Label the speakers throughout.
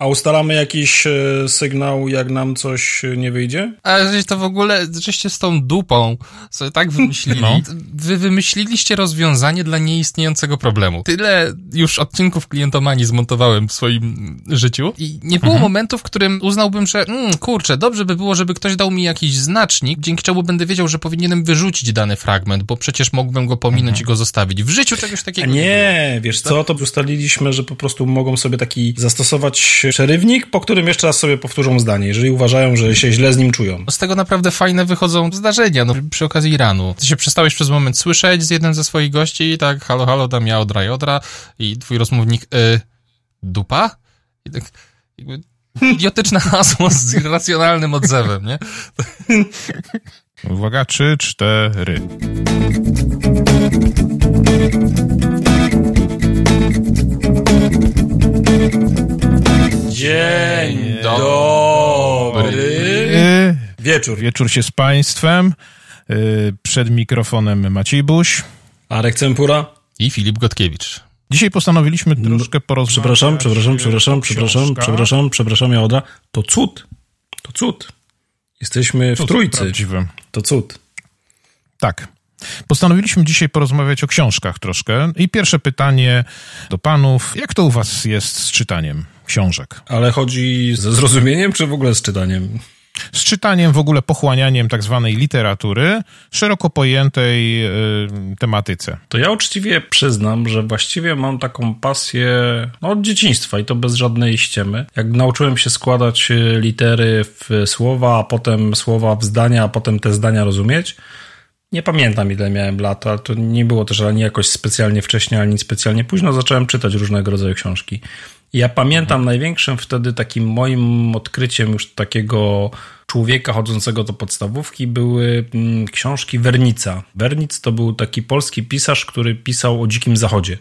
Speaker 1: A ustalamy jakiś e, sygnał, jak nam coś nie wyjdzie?
Speaker 2: A żeś to w ogóle, żeście z tą dupą sobie tak wymyślili. No. Wy wymyśliliście rozwiązanie dla nieistniejącego problemu. Tyle już odcinków klientomanii zmontowałem w swoim życiu i nie było mhm. momentu, w którym uznałbym, że mm, kurczę, dobrze by było, żeby ktoś dał mi jakiś znacznik, dzięki czemu będę wiedział, że powinienem wyrzucić dany fragment, bo przecież mógłbym go pominąć mhm. i go zostawić. W życiu czegoś takiego
Speaker 1: nie, nie wiesz co, to ustaliliśmy, że po prostu mogą sobie taki zastosować przerywnik, po którym jeszcze raz sobie powtórzą zdanie, jeżeli uważają, że się źle z nim czują.
Speaker 2: Z tego naprawdę fajne wychodzą zdarzenia, no przy okazji Iranu. Ty się przestałeś przez moment słyszeć z jednym ze swoich gości i tak halo, halo, dam ja odra, odra i twój rozmównik y, dupa? I tak jakby idiotyczne hasło z irracjonalnym odzewem, nie?
Speaker 3: Uwaga, trzy, cztery.
Speaker 1: Dzień dobry.
Speaker 3: Wieczór. Wieczór się z Państwem. Y, przed mikrofonem Maciej Buś.
Speaker 1: Arek Cempura.
Speaker 2: I Filip Gotkiewicz.
Speaker 3: Dzisiaj postanowiliśmy no, troszkę porozmawiać.
Speaker 1: Przepraszam, przepraszam, przepraszam, przepraszam, przepraszam, przepraszam, Jaodra. To cud. To cud. Jesteśmy w trójcy. To cud.
Speaker 3: Tak. Postanowiliśmy dzisiaj porozmawiać o książkach troszkę. I pierwsze pytanie do panów. Jak to u was jest z czytaniem książek?
Speaker 1: Ale chodzi ze zrozumieniem, czy w ogóle z czytaniem?
Speaker 3: z czytaniem, w ogóle pochłanianiem tak zwanej literatury, szeroko pojętej y, tematyce.
Speaker 1: To ja uczciwie przyznam, że właściwie mam taką pasję no, od dzieciństwa i to bez żadnej ściemy. Jak nauczyłem się składać y, litery w słowa, a potem słowa w zdania, a potem te zdania rozumieć, nie pamiętam ile miałem lat, ale to nie było też ani jakoś specjalnie wcześnie, ani specjalnie późno. Zacząłem czytać różnego rodzaju książki. Ja pamiętam największym wtedy takim moim odkryciem już takiego człowieka chodzącego do podstawówki były mm, książki Wernica. Wernic to był taki polski pisarz, który pisał o dzikim zachodzie.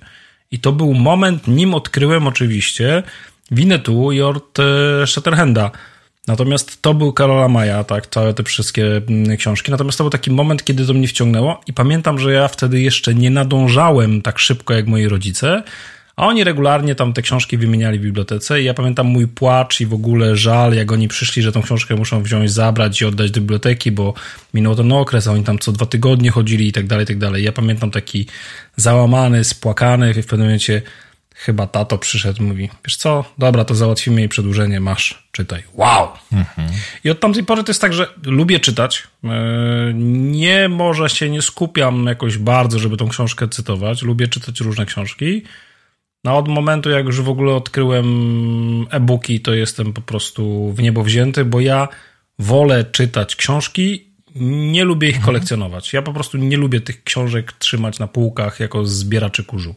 Speaker 1: I to był moment, nim odkryłem oczywiście Winnetu i Ort Shatterhanda. Natomiast to był Karola Maja, tak, całe te wszystkie mm, książki. Natomiast to był taki moment, kiedy to mnie wciągnęło i pamiętam, że ja wtedy jeszcze nie nadążałem tak szybko jak moi rodzice, a oni regularnie tam te książki wymieniali w bibliotece i ja pamiętam mój płacz i w ogóle żal, jak oni przyszli, że tą książkę muszą wziąć, zabrać i oddać do biblioteki, bo minął ten okres, a oni tam co dwa tygodnie chodzili i tak dalej, i tak dalej. Ja pamiętam taki załamany, spłakany, w pewnym momencie chyba tato przyszedł, mówi, wiesz co, dobra, to załatwimy jej przedłużenie, masz, czytaj. Wow! Mhm. I od tamtej pory to jest tak, że lubię czytać. E, nie może się nie skupiam jakoś bardzo, żeby tą książkę cytować. Lubię czytać różne książki. No od momentu, jak już w ogóle odkryłem e-booki, to jestem po prostu w niebo wzięty, bo ja wolę czytać książki, nie lubię ich mhm. kolekcjonować. Ja po prostu nie lubię tych książek trzymać na półkach jako zbieraczy kurzu.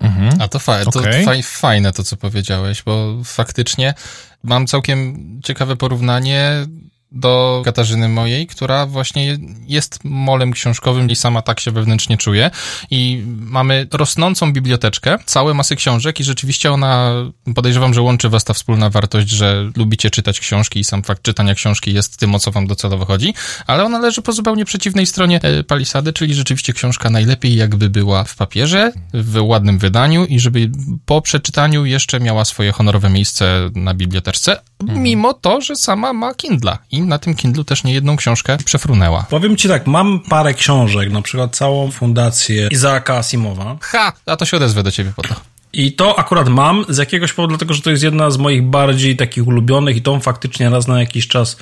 Speaker 2: Mhm. A to, fa to okay. fajne to, co powiedziałeś, bo faktycznie mam całkiem ciekawe porównanie do Katarzyny mojej, która właśnie jest molem książkowym i sama tak się wewnętrznie czuje. I mamy rosnącą biblioteczkę, całe masy książek i rzeczywiście ona, podejrzewam, że łączy was ta wspólna wartość, że lubicie czytać książki i sam fakt czytania książki jest tym, o co wam docelowo chodzi, ale ona leży po zupełnie przeciwnej stronie e, palisady, czyli rzeczywiście książka najlepiej jakby była w papierze, w ładnym wydaniu i żeby po przeczytaniu jeszcze miała swoje honorowe miejsce na biblioteczce. Mimo to, że sama ma Kindla i na tym Kindlu też nie jedną książkę przefrunęła.
Speaker 1: Powiem ci tak, mam parę książek, na przykład całą fundację Izaaka Asimowa.
Speaker 2: Ha! A to się odezwę do ciebie po to.
Speaker 1: I to akurat mam z jakiegoś powodu, dlatego że to jest jedna z moich bardziej takich ulubionych i tą faktycznie raz na jakiś czas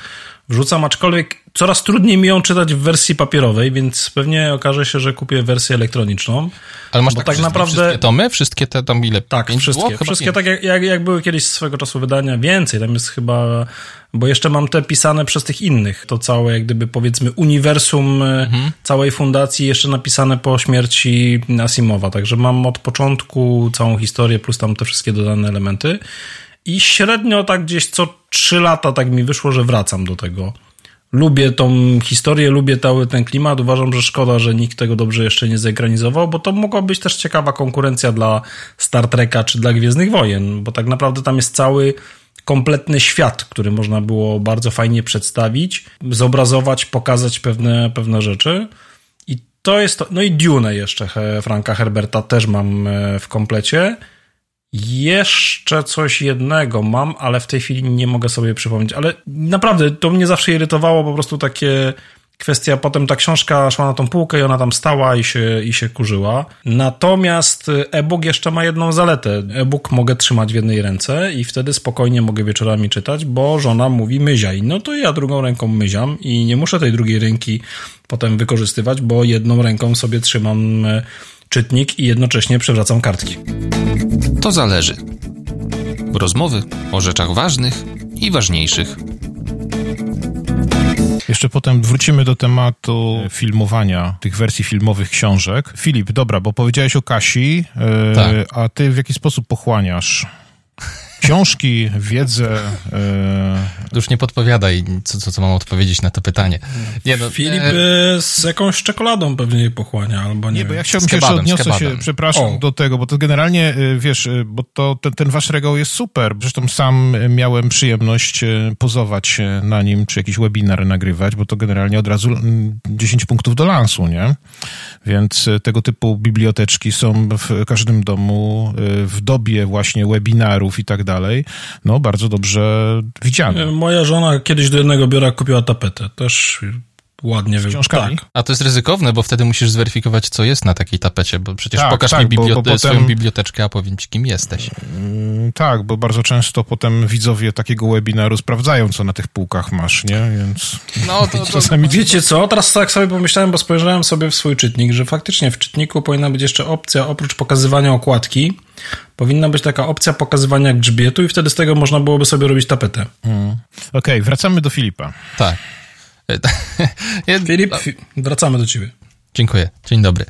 Speaker 1: wrzucam, aczkolwiek coraz trudniej mi ją czytać w wersji papierowej, więc pewnie okaże się, że kupię wersję elektroniczną.
Speaker 2: Ale masz tak, tak naprawdę wszystkie tomy? Wszystkie te tam ile?
Speaker 1: Tak, wszystkie. Było? Wszystkie tak jak, jak, jak były kiedyś swego czasu wydania, więcej. Tam jest chyba, bo jeszcze mam te pisane przez tych innych. To całe jak gdyby powiedzmy uniwersum e, mhm. całej fundacji jeszcze napisane po śmierci Asimowa. Także mam od początku całą historię plus tam te wszystkie dodane elementy. I średnio tak gdzieś co trzy lata tak mi wyszło, że wracam do tego. Lubię tą historię, lubię cały ten klimat. Uważam, że szkoda, że nikt tego dobrze jeszcze nie zekranizował, bo to mogła być też ciekawa konkurencja dla Star Treka czy dla Gwiezdnych Wojen, bo tak naprawdę tam jest cały kompletny świat, który można było bardzo fajnie przedstawić, zobrazować, pokazać pewne, pewne rzeczy. I to jest. No i Dune jeszcze Franka Herberta też mam e, w komplecie. Jeszcze coś jednego mam, ale w tej chwili nie mogę sobie przypomnieć. Ale naprawdę to mnie zawsze irytowało po prostu takie kwestia, potem ta książka szła na tą półkę i ona tam stała i się, i się kurzyła. Natomiast e-book jeszcze ma jedną zaletę. E-book mogę trzymać w jednej ręce i wtedy spokojnie mogę wieczorami czytać, bo żona mówi myziaj. No to ja drugą ręką myziam i nie muszę tej drugiej ręki potem wykorzystywać, bo jedną ręką sobie trzymam e, czytnik i jednocześnie przewracam kartki.
Speaker 4: To zależy. Rozmowy o rzeczach ważnych i ważniejszych.
Speaker 3: Jeszcze potem wrócimy do tematu filmowania tych wersji filmowych książek. Filip, dobra, bo powiedziałeś o Kasi, yy, tak. a ty w jaki sposób pochłaniasz książki, wiedzę.
Speaker 2: E... Już nie podpowiadaj, co, co, co mam odpowiedzieć na to pytanie.
Speaker 1: Nie, no, Filip e... z jakąś czekoladą pewnie je pochłania, albo nie.
Speaker 3: Nie, bo ja chciałbym się jeszcze odniosę się, przepraszam, o. do tego, bo to generalnie, e, wiesz, e, bo to ten, ten wasz regał jest super. Zresztą sam miałem przyjemność pozować na nim, czy jakiś webinar nagrywać, bo to generalnie od razu 10 punktów do lansu, nie? Więc tego typu biblioteczki są w każdym domu w dobie właśnie webinarów i tak dalej dalej, no bardzo dobrze widziane.
Speaker 1: Moja żona kiedyś do jednego biura kupiła tapetę, też ładnie
Speaker 3: z książkami. Tak.
Speaker 2: A to jest ryzykowne, bo wtedy musisz zweryfikować, co jest na takiej tapecie, bo przecież tak, pokaż tak, mi bibliote- bo, bo swoją potem... biblioteczkę, a powiem ci, kim jesteś.
Speaker 3: Mm, tak, bo bardzo często potem widzowie takiego webinaru sprawdzają, co na tych półkach masz, nie? Więc
Speaker 1: no, to, to, czasami... Wiecie co, teraz tak sobie pomyślałem, bo spojrzałem sobie w swój czytnik, że faktycznie w czytniku powinna być jeszcze opcja, oprócz pokazywania okładki, powinna być taka opcja pokazywania grzbietu i wtedy z tego można byłoby sobie robić tapetę. Hmm.
Speaker 3: Okej, okay, wracamy do Filipa.
Speaker 2: Tak.
Speaker 1: Filip, wracamy do ciebie.
Speaker 2: Dziękuję. Dzień dobry.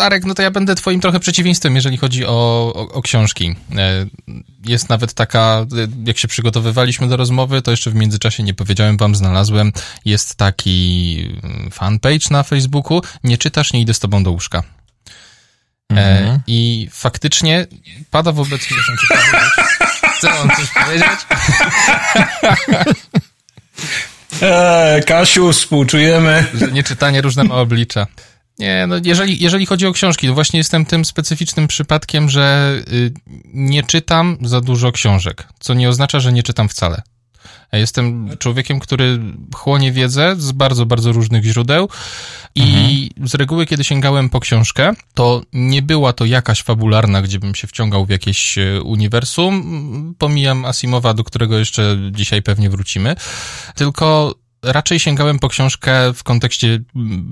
Speaker 2: Arek, no to ja będę twoim trochę przeciwieństwem, jeżeli chodzi o, o, o, książki. E, jest nawet taka, jak się przygotowywaliśmy do rozmowy, to jeszcze w międzyczasie nie powiedziałem wam, znalazłem, jest taki mm, fanpage na Facebooku, nie czytasz, nie idę z tobą do łóżka. E, mhm. I faktycznie pada wobec mnie... Chcę wam coś powiedzieć?
Speaker 1: Eee, Kasiu, współczujemy.
Speaker 2: Nieczytanie różne ma oblicza. Nie, no jeżeli, jeżeli chodzi o książki, to właśnie jestem tym specyficznym przypadkiem, że y, nie czytam za dużo książek, co nie oznacza, że nie czytam wcale. Jestem człowiekiem, który chłonie wiedzę z bardzo, bardzo różnych źródeł i mhm. z reguły, kiedy sięgałem po książkę, to nie była to jakaś fabularna, gdzie bym się wciągał w jakieś e, uniwersum. Pomijam Asimowa, do którego jeszcze dzisiaj pewnie wrócimy. Tylko raczej sięgałem po książkę w kontekście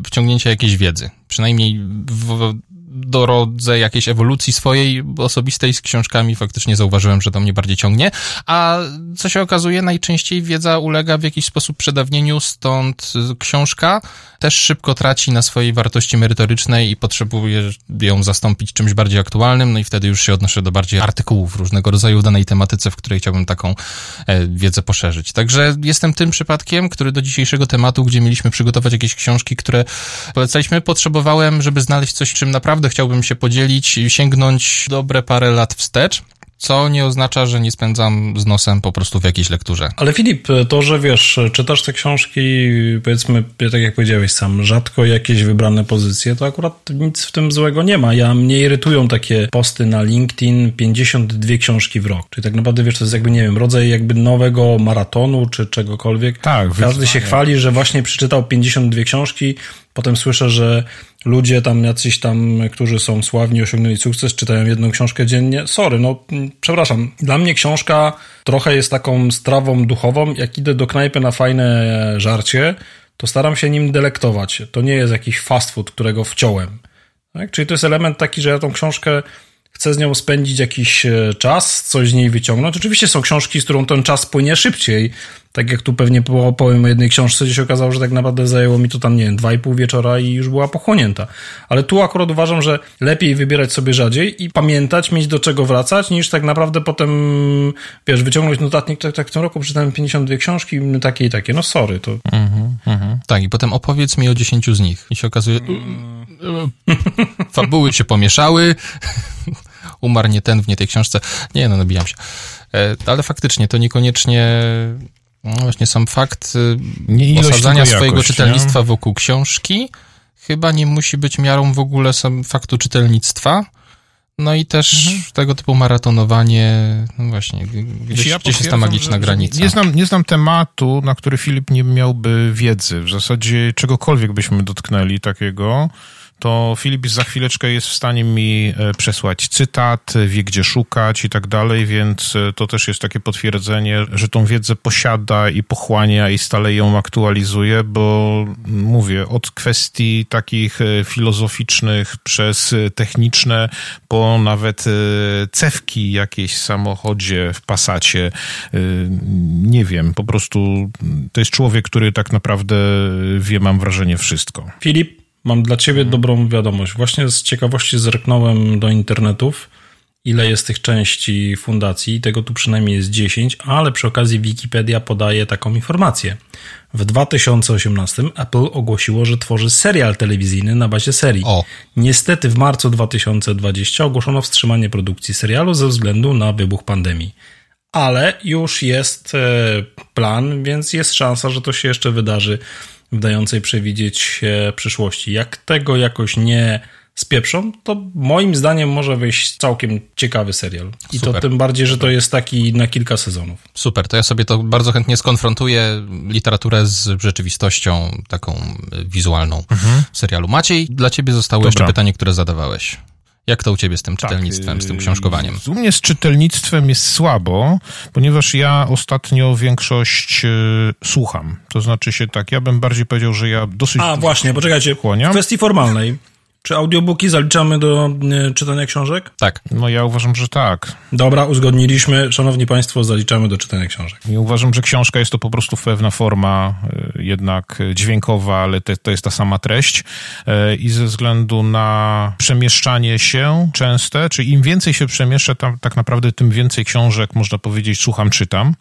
Speaker 2: wciągnięcia jakiejś wiedzy. Przynajmniej w drodze jakiejś ewolucji swojej osobistej z książkami faktycznie zauważyłem, że to mnie bardziej ciągnie, a co się okazuje, najczęściej wiedza ulega w jakiś sposób przedawnieniu, stąd książka też szybko traci na swojej wartości merytorycznej i potrzebuje ją zastąpić czymś bardziej aktualnym, no i wtedy już się odnoszę do bardziej artykułów różnego rodzaju w danej tematyce, w której chciałbym taką e, wiedzę poszerzyć. Także jestem tym przypadkiem, który do dzisiejszego tematu, gdzie mieliśmy przygotować jakieś książki, które polecaliśmy, potrzebowałem, żeby znaleźć coś, czym naprawdę chciałbym się podzielić, sięgnąć dobre parę lat wstecz co nie oznacza, że nie spędzam z nosem po prostu w jakiejś lekturze.
Speaker 1: Ale Filip, to, że wiesz, czytasz te książki, powiedzmy, tak jak powiedziałeś sam, rzadko jakieś wybrane pozycje, to akurat nic w tym złego nie ma. Ja mnie irytują takie posty na LinkedIn 52 książki w rok. Czyli tak naprawdę, wiesz, to jest jakby, nie wiem, rodzaj jakby nowego maratonu czy czegokolwiek. Tak, Każdy się chwali, że właśnie przeczytał 52 książki, Potem słyszę, że ludzie tam jacyś tam, którzy są sławni, osiągnęli sukces, czytają jedną książkę dziennie. Sorry, no przepraszam. Dla mnie książka trochę jest taką strawą duchową. Jak idę do knajpy na fajne żarcie, to staram się nim delektować. To nie jest jakiś fast food, którego wciąłem. Tak? Czyli to jest element taki, że ja tą książkę chcę z nią spędzić jakiś e, czas, coś z niej wyciągnąć. Oczywiście są książki, z którą ten czas płynie szybciej. Tak jak tu pewnie powiem o jednej książce, gdzie się okazało, że tak naprawdę zajęło mi to tam, nie wiem, dwa i pół wieczora i już była pochłonięta. Ale tu akurat uważam, że lepiej wybierać sobie rzadziej i pamiętać, mieć do czego wracać, niż tak naprawdę potem, wiesz, wyciągnąć notatnik, tak, tak w tym roku przeczytałem 52 książki, takie i takie. No sorry, to... Mhm,
Speaker 2: mhm. Tak, i potem opowiedz mi o 10 z nich. I się okazuje... Fabuły się pomieszały, umarł nie ten w nie tej książce. Nie, no nabijam się. E, ale faktycznie to niekoniecznie no właśnie sam fakt y, nie osadzania swojego jakość, czytelnictwa nie? wokół książki chyba nie musi być miarą w ogóle sam faktu czytelnictwa, No i też mhm. tego typu maratonowanie, no właśnie, gdzieś, ja gdzieś jest ta magiczna granica.
Speaker 3: Nie znam, nie znam tematu, na który Filip nie miałby wiedzy. W zasadzie czegokolwiek byśmy dotknęli takiego, to Filip za chwileczkę jest w stanie mi e, przesłać cytat, wie gdzie szukać i tak dalej, więc e, to też jest takie potwierdzenie, że tą wiedzę posiada i pochłania i stale ją aktualizuje, bo mówię, od kwestii takich e, filozoficznych przez techniczne, po nawet cewki jakieś w samochodzie, w pasacie, nie wiem, po prostu to jest człowiek, który tak naprawdę wie, mam wrażenie, wszystko.
Speaker 1: Filip, Mam dla ciebie dobrą wiadomość. Właśnie z ciekawości zerknąłem do internetów, ile jest tych części fundacji. Tego tu przynajmniej jest 10, ale przy okazji Wikipedia podaje taką informację. W 2018 Apple ogłosiło, że tworzy serial telewizyjny na bazie serii. O. Niestety w marcu 2020 ogłoszono wstrzymanie produkcji serialu ze względu na wybuch pandemii. Ale już jest e, plan, więc jest szansa, że to się jeszcze wydarzy dającej przewidzieć przyszłości. Jak tego jakoś nie spieprzą, to moim zdaniem może wyjść całkiem ciekawy serial. I Super. to tym bardziej, że to jest taki na kilka sezonów.
Speaker 2: Super, to ja sobie to bardzo chętnie skonfrontuję literaturę z rzeczywistością taką wizualną mhm. serialu. Maciej, dla ciebie zostało Dobra. jeszcze pytanie, które zadawałeś. Jak to u ciebie z tym tak, czytelnictwem, tak, z tym książkowaniem?
Speaker 3: U mnie z czytelnictwem jest słabo, ponieważ ja ostatnio większość y, słucham. To znaczy się tak, ja bym bardziej powiedział, że ja dosyć...
Speaker 1: A, właśnie, poczekajcie. Chłoniam. W kwestii formalnej. Czy audiobooki zaliczamy do e, czytania książek?
Speaker 2: Tak.
Speaker 3: No ja uważam, że tak.
Speaker 1: Dobra, uzgodniliśmy. Szanowni Państwo, zaliczamy do czytania książek.
Speaker 3: Ja uważam, że książka jest to po prostu pewna forma e, jednak dźwiękowa, ale te, to jest ta sama treść e, i ze względu na przemieszczanie się częste, czy im więcej się przemieszczę, tam, tak naprawdę tym więcej książek, można powiedzieć, słucham, czytam.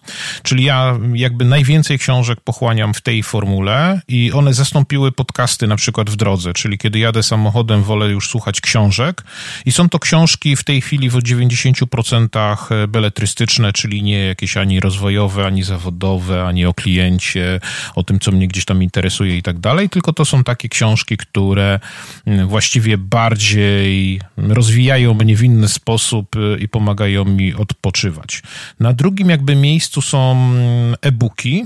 Speaker 3: Czyli ja jakby najwięcej książek pochłaniam w tej formule i one zastąpiły podcasty na przykład w drodze, czyli kiedy jadę samochodem wolę już słuchać książek i są to książki w tej chwili w 90% e, beletrystyczne, czyli nie jakieś ani rozwojowe, ani zawodowe, ani o kliencie, o tym, co mnie gdzieś tam interesuje i tak dalej, tylko to są takie książki, które właściwie bardziej rozwijają mnie w inny sposób e, i pomagają mi odpoczywać. Na drugim jakby miejscu są e-booki,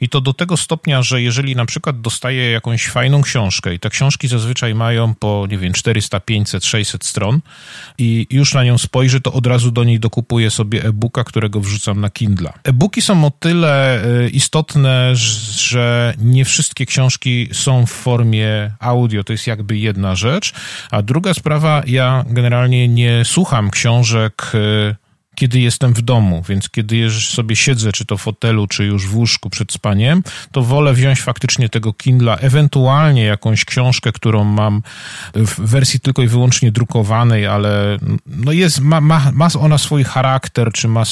Speaker 3: i to do tego stopnia, że jeżeli na przykład dostaję jakąś fajną książkę i te książki zazwyczaj mają po, nie wiem, 400, 500, 600 stron i już na nią spojrzę, to od razu do niej dokupuję sobie e-booka, którego wrzucam na Kindle. E-booki są o tyle e, istotne, że nie wszystkie książki są w formie audio, to jest jakby jedna rzecz, a druga sprawa, ja generalnie nie słucham książek e, kiedy jestem w domu, więc kiedy już sobie siedzę, czy to w fotelu, czy już w łóżku przed spaniem, to wolę wziąć faktycznie tego Kindla, ewentualnie jakąś książkę, którą mam w wersji tylko i wyłącznie drukowanej, ale no jest, ma, ma, ma ona swój charakter, czy ma,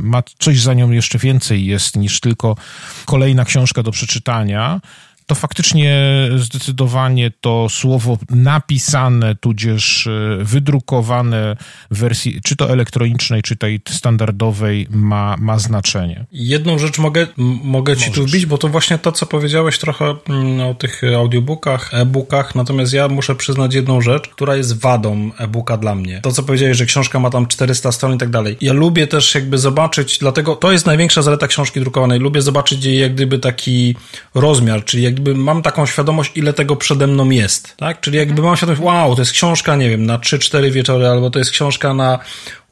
Speaker 3: ma coś za nią jeszcze więcej jest niż tylko kolejna książka do przeczytania to faktycznie zdecydowanie to słowo napisane, tudzież e, wydrukowane w wersji czy to elektronicznej, czy tej standardowej ma, ma znaczenie.
Speaker 1: Jedną rzecz mogę, mogę ci tu wbić, bo to właśnie to, co powiedziałeś trochę mm, o tych audiobookach, e-bookach, natomiast ja muszę przyznać jedną rzecz, która jest wadą e-booka dla mnie. To, co powiedziałeś, że książka ma tam 400 stron i tak dalej. Ja lubię też jakby zobaczyć, dlatego to jest największa zaleta książki drukowanej, lubię zobaczyć jej jak gdyby taki rozmiar, czyli jak jakby mam taką świadomość, ile tego przede mną jest, tak? Czyli jakby mam świadomość, wow, to jest książka, nie wiem, na 3-4 wieczory, albo to jest książka na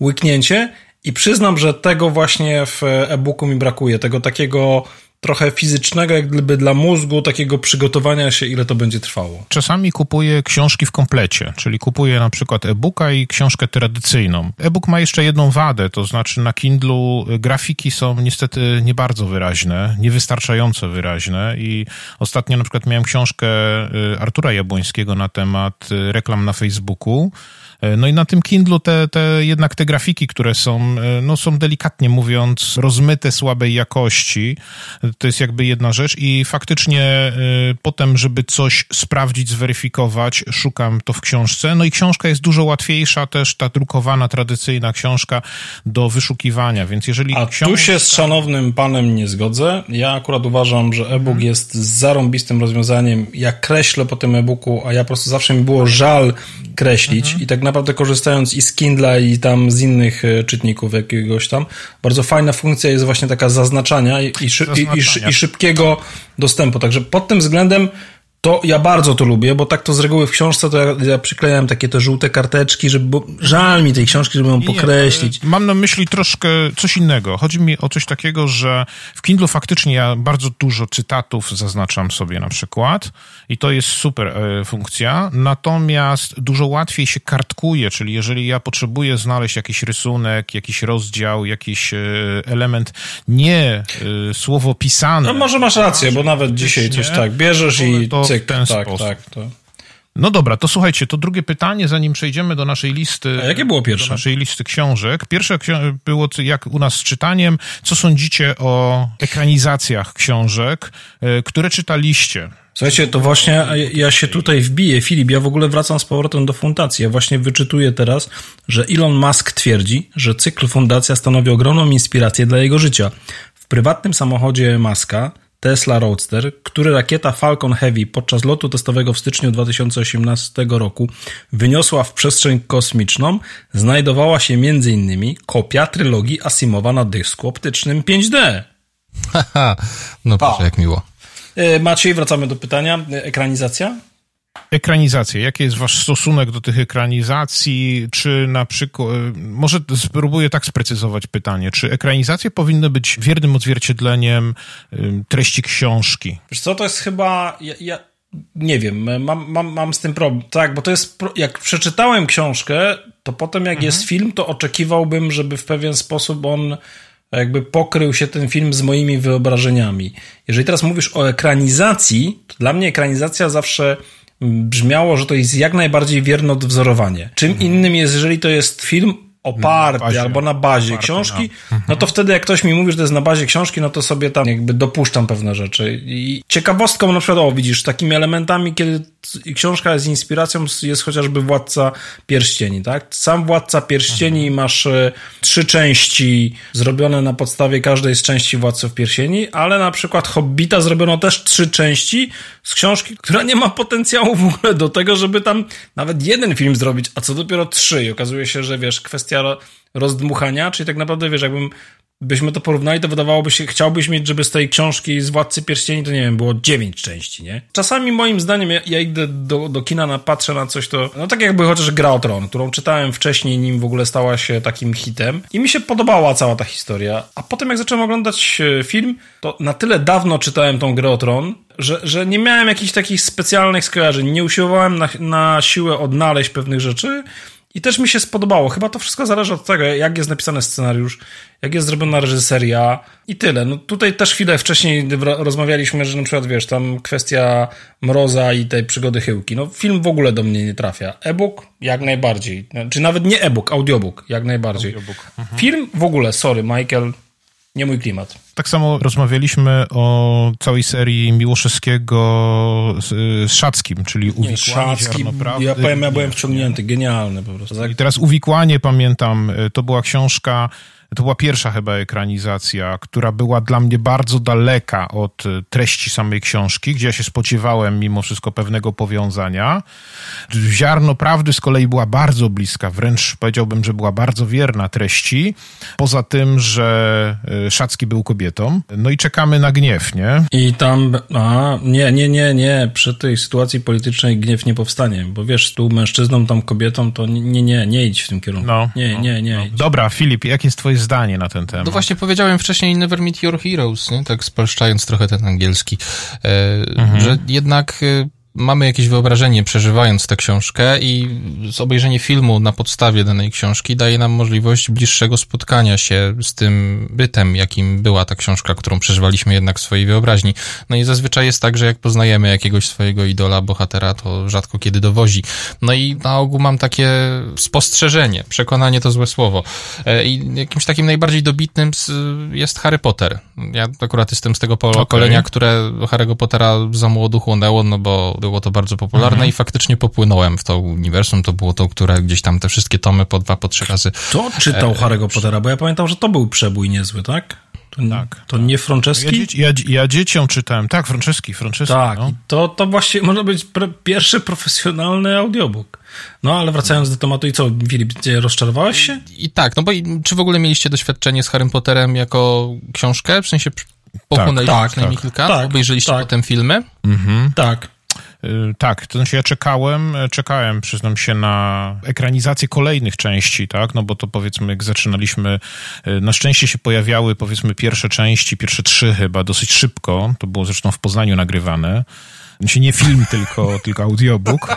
Speaker 1: łyknięcie i przyznam, że tego właśnie w e-booku mi brakuje, tego takiego trochę fizycznego, jak gdyby dla mózgu, takiego przygotowania się, ile to będzie trwało.
Speaker 3: Czasami kupuję książki w komplecie, czyli kupuję na przykład e-booka i książkę tradycyjną. E-book ma jeszcze jedną wadę, to znaczy na Kindlu grafiki są niestety nie bardzo wyraźne, niewystarczająco wyraźne i ostatnio na przykład miałem książkę y, Artura Jabłońskiego na temat y, reklam na Facebooku, no i na tym Kindlu te, te jednak te grafiki, które są, e, no są delikatnie mówiąc rozmyte, słabej jakości. To jest jakby jedna rzecz i faktycznie e, potem, żeby coś sprawdzić, zweryfikować, szukam to w książce. No i książka jest dużo łatwiejsza też, ta drukowana, tradycyjna książka do wyszukiwania, więc jeżeli
Speaker 1: A książka... tu się z szanownym panem nie zgodzę. Ja akurat uważam, że e-book hmm. jest zarąbistym rozwiązaniem. Ja kreślę po tym e-booku, a ja po prostu zawsze mi było żal kreślić hmm. i tak naprawdę korzystając i z Kindle i tam z innych e, czytników jakiegoś tam, bardzo fajna funkcja jest właśnie taka zaznaczania i, i, i, i szybkiego dostępu. Także pod tym względem to ja bardzo to lubię, bo tak to z reguły w książce to ja, ja przyklejam takie te żółte karteczki, żeby, bo żal mi tej książki, żeby ją pokreślić.
Speaker 3: mam na myśli troszkę coś innego. Chodzi mi o coś takiego, że w Kindle faktycznie ja bardzo dużo cytatów zaznaczam sobie na przykład i to jest super e, funkcja, natomiast dużo łatwiej się kartkuje, czyli jeżeli ja potrzebuję znaleźć jakiś rysunek, jakiś rozdział, jakiś e, element, nie e, słowo pisane.
Speaker 1: No może masz rację, bo nawet dzisiaj coś tak, bierzesz i cyk, w ten tak, sposób. Tak, to.
Speaker 3: No dobra, to słuchajcie, to drugie pytanie, zanim przejdziemy do naszej listy.
Speaker 1: A jakie było pierwsze?
Speaker 3: Do naszej listy książek. Pierwsze było jak u nas z czytaniem. Co sądzicie o ekranizacjach książek, e, które czytaliście?
Speaker 1: Słuchajcie, to właśnie ja się tutaj wbiję, Filip, ja w ogóle wracam z powrotem do fundacji. Ja właśnie wyczytuję teraz, że Elon Musk twierdzi, że cykl fundacja stanowi ogromną inspirację dla jego życia. W prywatnym samochodzie Muska Tesla Roadster, który rakieta Falcon Heavy podczas lotu testowego w styczniu 2018 roku wyniosła w przestrzeń kosmiczną, znajdowała się m.in. kopia trylogii Asimowa na dysku optycznym 5D.
Speaker 2: Haha, no proszę, jak miło.
Speaker 1: E, Maciej, wracamy do pytania. E, ekranizacja?
Speaker 3: Ekranizacje. Jaki jest wasz stosunek do tych ekranizacji? Czy na przykład, może spróbuję tak sprecyzować pytanie, czy ekranizacje powinny być wiernym odzwierciedleniem treści książki?
Speaker 1: Wiesz co, to jest chyba, ja, ja nie wiem, mam, mam, mam z tym problem. Tak, bo to jest, jak przeczytałem książkę, to potem jak mhm. jest film, to oczekiwałbym, żeby w pewien sposób on jakby pokrył się ten film z moimi wyobrażeniami. Jeżeli teraz mówisz o ekranizacji, to dla mnie ekranizacja zawsze brzmiało, że to jest jak najbardziej wierne odwzorowanie. Czym mhm. innym jest, jeżeli to jest film oparty na bazie, albo na bazie oparty, książki, no. no to wtedy jak ktoś mi mówi, że to jest na bazie książki, no to sobie tam jakby dopuszczam pewne rzeczy. I ciekawostką na przykład, o widzisz, takimi elementami, kiedy książka jest inspiracją, jest chociażby Władca Pierścieni, tak? Sam Władca Pierścieni mhm. masz e, trzy części zrobione na podstawie każdej z części Władców Pierścieni, ale na przykład Hobbita zrobiono też trzy części z książki, która nie ma potencjału w ogóle do tego, żeby tam nawet jeden film zrobić, a co dopiero trzy. I okazuje się, że wiesz, kwestia rozdmuchania, czyli tak naprawdę, wiesz, jakbym byśmy to porównali, to wydawałoby się, chciałbyś mieć, żeby z tej książki z Władcy Pierścieni, to nie wiem, było dziewięć części, nie? Czasami moim zdaniem, ja, ja idę do, do kina, na, patrzę na coś, to, no tak jakby chociaż Gra o Tron, którą czytałem wcześniej, nim w ogóle stała się takim hitem. I mi się podobała cała ta historia, a potem jak zacząłem oglądać e, film, to na tyle dawno czytałem tą Grę o Tron, że, że nie miałem jakichś takich specjalnych skojarzeń, nie usiłowałem na, na siłę odnaleźć pewnych rzeczy, i też mi się spodobało. Chyba to wszystko zależy od tego, jak jest napisany scenariusz, jak jest zrobiona reżyseria i tyle. No tutaj też chwilę wcześniej rozmawialiśmy, że na przykład, wiesz, tam kwestia Mroza i tej przygody Chyłki. No film w ogóle do mnie nie trafia. E-book jak najbardziej. Czy znaczy, nawet nie e-book, audiobook jak najbardziej. Audiobook. Mhm. Film w ogóle, sorry Michael, nie mój klimat.
Speaker 3: Tak samo rozmawialiśmy o całej serii Miłoszewskiego z, z Szackim, czyli Uwikłanie Szacki,
Speaker 1: Ja powiem, ja byłem wciągnięty, genialny po prostu.
Speaker 3: I teraz Uwikłanie, pamiętam, to była książka to była pierwsza chyba ekranizacja, która była dla mnie bardzo daleka od e, treści samej książki, gdzie ja się spodziewałem mimo wszystko pewnego powiązania. Ziarno Prawdy z kolei była bardzo bliska, wręcz powiedziałbym, że była bardzo wierna treści. Poza tym, że e, Szacki był kobietą. No i czekamy na gniew, nie?
Speaker 1: I tam, a nie, nie, nie, nie, przy tej sytuacji politycznej gniew nie powstanie, bo wiesz, tu mężczyzną, tam kobietą, to nie, nie, nie idź w tym kierunku. No, nie, no, nie, nie. No.
Speaker 3: Dobra, Filip, jak jest twoje zdanie na ten temat.
Speaker 2: No właśnie powiedziałem wcześniej Never Meet Your Heroes, nie? tak spolszczając trochę ten angielski, e, mhm. że jednak e, mamy jakieś wyobrażenie przeżywając tę książkę i obejrzenie filmu na podstawie danej książki daje nam możliwość bliższego spotkania się z tym bytem, jakim była ta książka, którą przeżywaliśmy jednak w swojej wyobraźni. No i zazwyczaj jest tak, że jak poznajemy jakiegoś swojego idola, bohatera, to rzadko kiedy dowozi. No i na ogół mam takie spostrzeżenie, przekonanie to złe słowo. E, I jakimś takim najbardziej dobitnym jest Harry Potter. Ja akurat jestem z tego pokolenia, okay. które Harry'ego Pottera za młodu chłonęło, no bo było to bardzo popularne mhm. i faktycznie popłynąłem w to uniwersum. To było to, które gdzieś tam te wszystkie tomy po dwa, po trzy razy.
Speaker 1: Kto czytał e, Harry'ego Pottera? Bo ja pamiętam, że to był przebój niezły, tak? To, tak, to tak. nie Franceski?
Speaker 3: Ja, ja, ja, dzieciom czytałem, tak, Franceski, Franceski.
Speaker 1: Tak,
Speaker 3: no.
Speaker 1: to, to właśnie może być pierwszy profesjonalny audiobook. No, ale wracając do tematu i co, Filip, rozczarowałeś się?
Speaker 2: I, I, tak, no bo i, czy w ogóle mieliście doświadczenie z Harrym Potterem jako książkę? W sensie pochłonęliście tak, przynajmniej tak, kilka? Tak, Obejrzeliście tak. potem filmy?
Speaker 1: Mhm. Tak.
Speaker 3: Y, tak, to znaczy ja czekałem, czekałem, przyznam się, na ekranizację kolejnych części, tak, no bo to powiedzmy, jak zaczynaliśmy, y, na szczęście się pojawiały, powiedzmy, pierwsze części, pierwsze trzy chyba, dosyć szybko, to było zresztą w Poznaniu nagrywane, znaczy nie film, tylko, tylko audiobook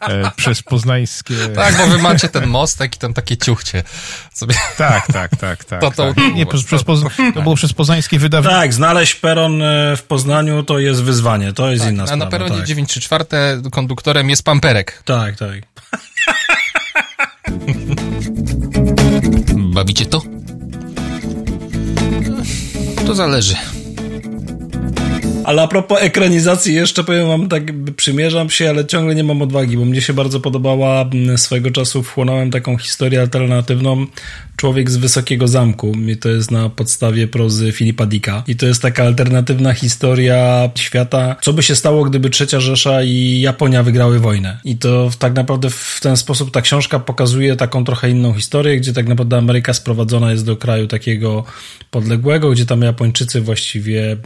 Speaker 3: e, przez poznańskie...
Speaker 2: Tak, bo wy macie ten mostek i tam takie ciuchcie. Sobie...
Speaker 3: Tak, tak, tak, tak. To, to, tak. Nie, przez, przez to było przez poznańskie wydawnictwo.
Speaker 1: Tak, znaleźć peron e, w Poznaniu to jest wyzwanie, to jest tak, inna sprawa.
Speaker 2: A na peronie
Speaker 1: tak.
Speaker 2: 9 3 czwarte konduktorem jest pamperek.
Speaker 1: Tak, tak.
Speaker 4: Bawicie to? To zależy.
Speaker 1: Ale a propos ekranizacji, jeszcze powiem wam tak, przymierzam się, ale ciągle nie mam odwagi, bo mnie się bardzo podobała, swojego czasu wchłonąłem taką historię alternatywną Człowiek z Wysokiego Zamku. I to jest na podstawie prozy Filipa Dicka. I to jest taka alternatywna historia świata, co by się stało, gdyby Trzecia Rzesza i Japonia wygrały wojnę. I to tak naprawdę w ten sposób ta książka pokazuje taką trochę inną historię, gdzie tak naprawdę Ameryka sprowadzona jest do kraju takiego podległego, gdzie tam Japończycy właściwie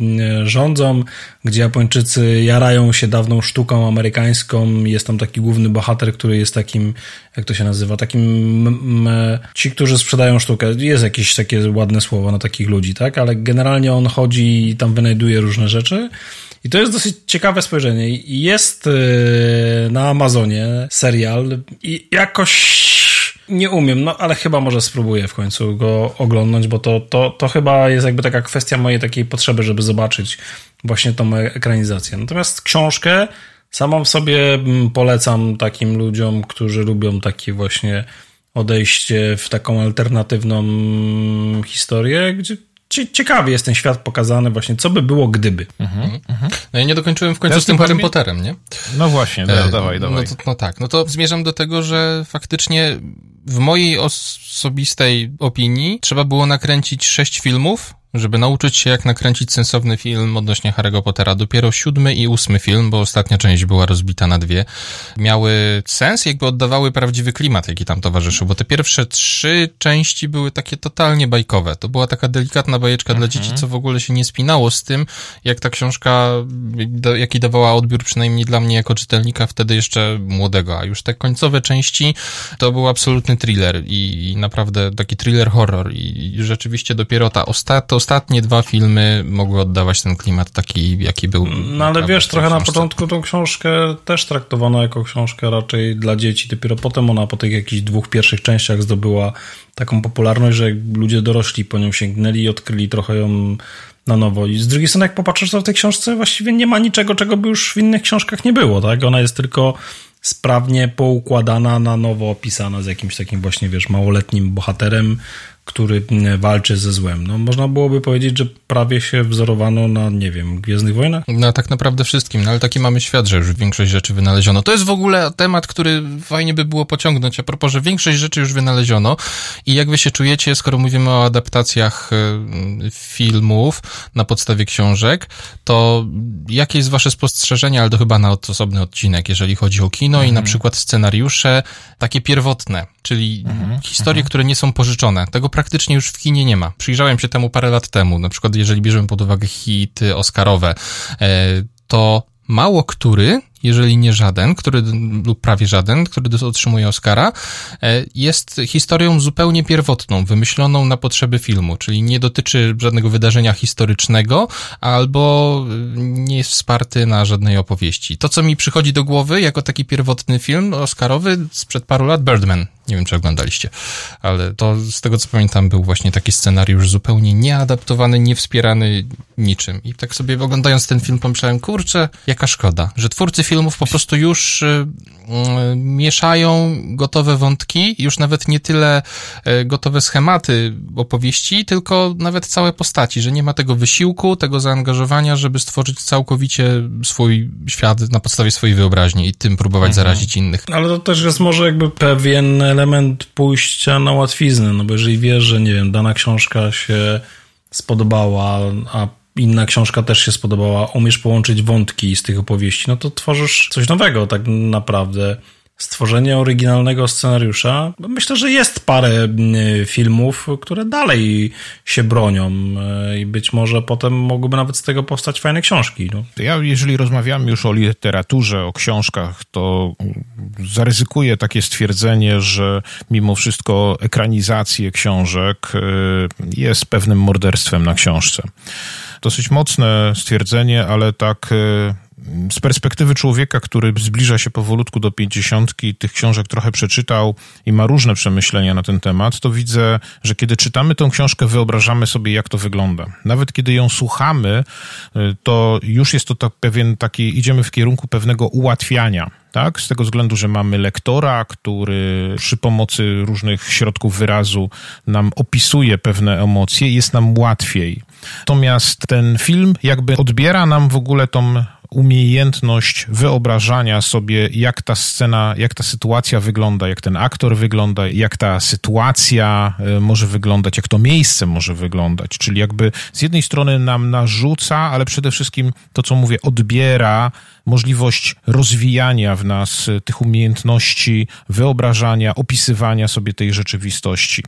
Speaker 1: rządzą, gdzie Japończycy jarają się dawną sztuką amerykańską. Jest tam taki główny bohater, który jest takim, jak to się nazywa, takim ci, którzy sprzedają sztukę. Jest jakieś takie ładne słowo na takich ludzi, tak? Ale generalnie on chodzi i tam wynajduje różne rzeczy. I to jest dosyć ciekawe spojrzenie. Jest y, na Amazonie serial i jakoś nie umiem, no ale chyba może spróbuję w końcu go oglądnąć, bo to, to, to chyba jest jakby taka kwestia mojej takiej potrzeby, żeby zobaczyć właśnie tą ekranizację. Natomiast książkę samą sobie mm, polecam takim ludziom, którzy lubią takie właśnie odejście w taką alternatywną historię, gdzie ciekawie jest ten świat pokazany właśnie, co by było gdyby. Mhm,
Speaker 2: mhm. No ja nie dokończyłem w końcu z tym Harrym Potterem, nie?
Speaker 3: No właśnie, da, e, dawaj, dawaj.
Speaker 2: No, to, no tak, no to zmierzam do tego, że faktycznie w mojej osobistej opinii trzeba było nakręcić sześć filmów, żeby nauczyć się, jak nakręcić sensowny film odnośnie Harry'ego Pottera. Dopiero siódmy i ósmy film, bo ostatnia część była rozbita na dwie, miały sens, jakby oddawały prawdziwy klimat, jaki tam towarzyszył, bo te pierwsze trzy części były takie totalnie bajkowe. To była taka delikatna bajeczka mhm. dla dzieci, co w ogóle się nie spinało z tym, jak ta książka, jaki dawała odbiór, przynajmniej dla mnie jako czytelnika wtedy jeszcze młodego, a już te końcowe części to był absolutny thriller i, i naprawdę taki thriller horror i, i rzeczywiście dopiero ta ostatnia ostatnie dwa filmy mogły oddawać ten klimat taki, jaki był.
Speaker 1: No ale wiesz, trochę na początku tą książkę też traktowano jako książkę raczej dla dzieci. Dopiero potem ona po tych jakichś dwóch pierwszych częściach zdobyła taką popularność, że ludzie dorośli po nią sięgnęli i odkryli trochę ją na nowo. I z drugiej strony, jak popatrzysz, to w tej książce właściwie nie ma niczego, czego by już w innych książkach nie było, tak? Ona jest tylko sprawnie poukładana, na nowo opisana z jakimś takim właśnie, wiesz, małoletnim bohaterem, który mm, walczy ze złem. No, można byłoby powiedzieć, że prawie się wzorowano na, nie wiem, Gwiezdnych Wojnach?
Speaker 2: No, tak naprawdę wszystkim, no ale taki mamy świat, że już większość rzeczy wynaleziono. To jest w ogóle temat, który fajnie by było pociągnąć, a propos, że większość rzeczy już wynaleziono i jak wy się czujecie, skoro mówimy o adaptacjach y, filmów na podstawie książek, to jakie jest wasze spostrzeżenie, ale to chyba na osobny odcinek, jeżeli chodzi o kino mhm. i na mhm. przykład scenariusze takie pierwotne, czyli mhm. historie, mhm. które nie są pożyczone. Tego praktycznie już w kinie nie ma. Przyjrzałem się temu parę lat temu, na przykład jeżeli bierzemy pod uwagę hity oscarowe, e, to mało który, jeżeli nie żaden, który, lub prawie żaden, który otrzymuje Oscara, e, jest historią zupełnie pierwotną, wymyśloną na potrzeby filmu, czyli nie dotyczy żadnego wydarzenia historycznego, albo nie jest wsparty na żadnej opowieści. To, co mi przychodzi do głowy jako taki pierwotny film oscarowy sprzed paru lat, Birdman. Nie wiem, czy oglądaliście, ale to z tego, co pamiętam, był właśnie taki scenariusz zupełnie nieadaptowany, niewspierany niczym. I tak sobie oglądając ten film pomyślałem, kurczę, jaka szkoda, że twórcy filmów po prostu już y, y, mieszają gotowe wątki, już nawet nie tyle y, gotowe schematy opowieści, tylko nawet całe postaci, że nie ma tego wysiłku, tego zaangażowania, żeby stworzyć całkowicie swój świat na podstawie swojej wyobraźni i tym próbować mhm. zarazić innych.
Speaker 1: Ale to też jest może jakby pewien element pójścia na łatwiznę, no bo jeżeli wiesz, że nie wiem, dana książka się spodobała, a inna książka też się spodobała, umiesz połączyć wątki z tych opowieści, no to tworzysz coś nowego tak naprawdę stworzenie oryginalnego scenariusza. Myślę, że jest parę filmów, które dalej się bronią e, i być może potem mogłyby nawet z tego powstać fajne książki. No.
Speaker 3: Ja, jeżeli rozmawiamy już o literaturze, o książkach, to zaryzykuję takie stwierdzenie, że mimo wszystko ekranizacje książek e, jest pewnym morderstwem na książce. Dosyć mocne stwierdzenie, ale tak e, z perspektywy człowieka, który zbliża się powolutku do pięćdziesiątki, tych książek trochę przeczytał i ma różne przemyślenia na ten temat, to widzę, że kiedy czytamy tą książkę, wyobrażamy sobie, jak to wygląda. Nawet kiedy ją słuchamy, y, to już jest to tak pewien taki, idziemy w kierunku pewnego ułatwiania tak? Z tego względu, że mamy lektora, który przy pomocy różnych środków wyrazu nam opisuje pewne emocje, jest nam łatwiej. Natomiast ten film jakby odbiera nam w ogóle tą umiejętność wyobrażania sobie, jak ta scena, jak ta sytuacja wygląda, jak ten aktor wygląda, jak ta sytuacja e, może wyglądać, jak to miejsce może wyglądać. Czyli jakby z jednej strony nam narzuca, ale przede wszystkim to, co mówię, odbiera możliwość rozwijania w nas tych umiejętności wyobrażania, opisywania sobie tej rzeczywistości.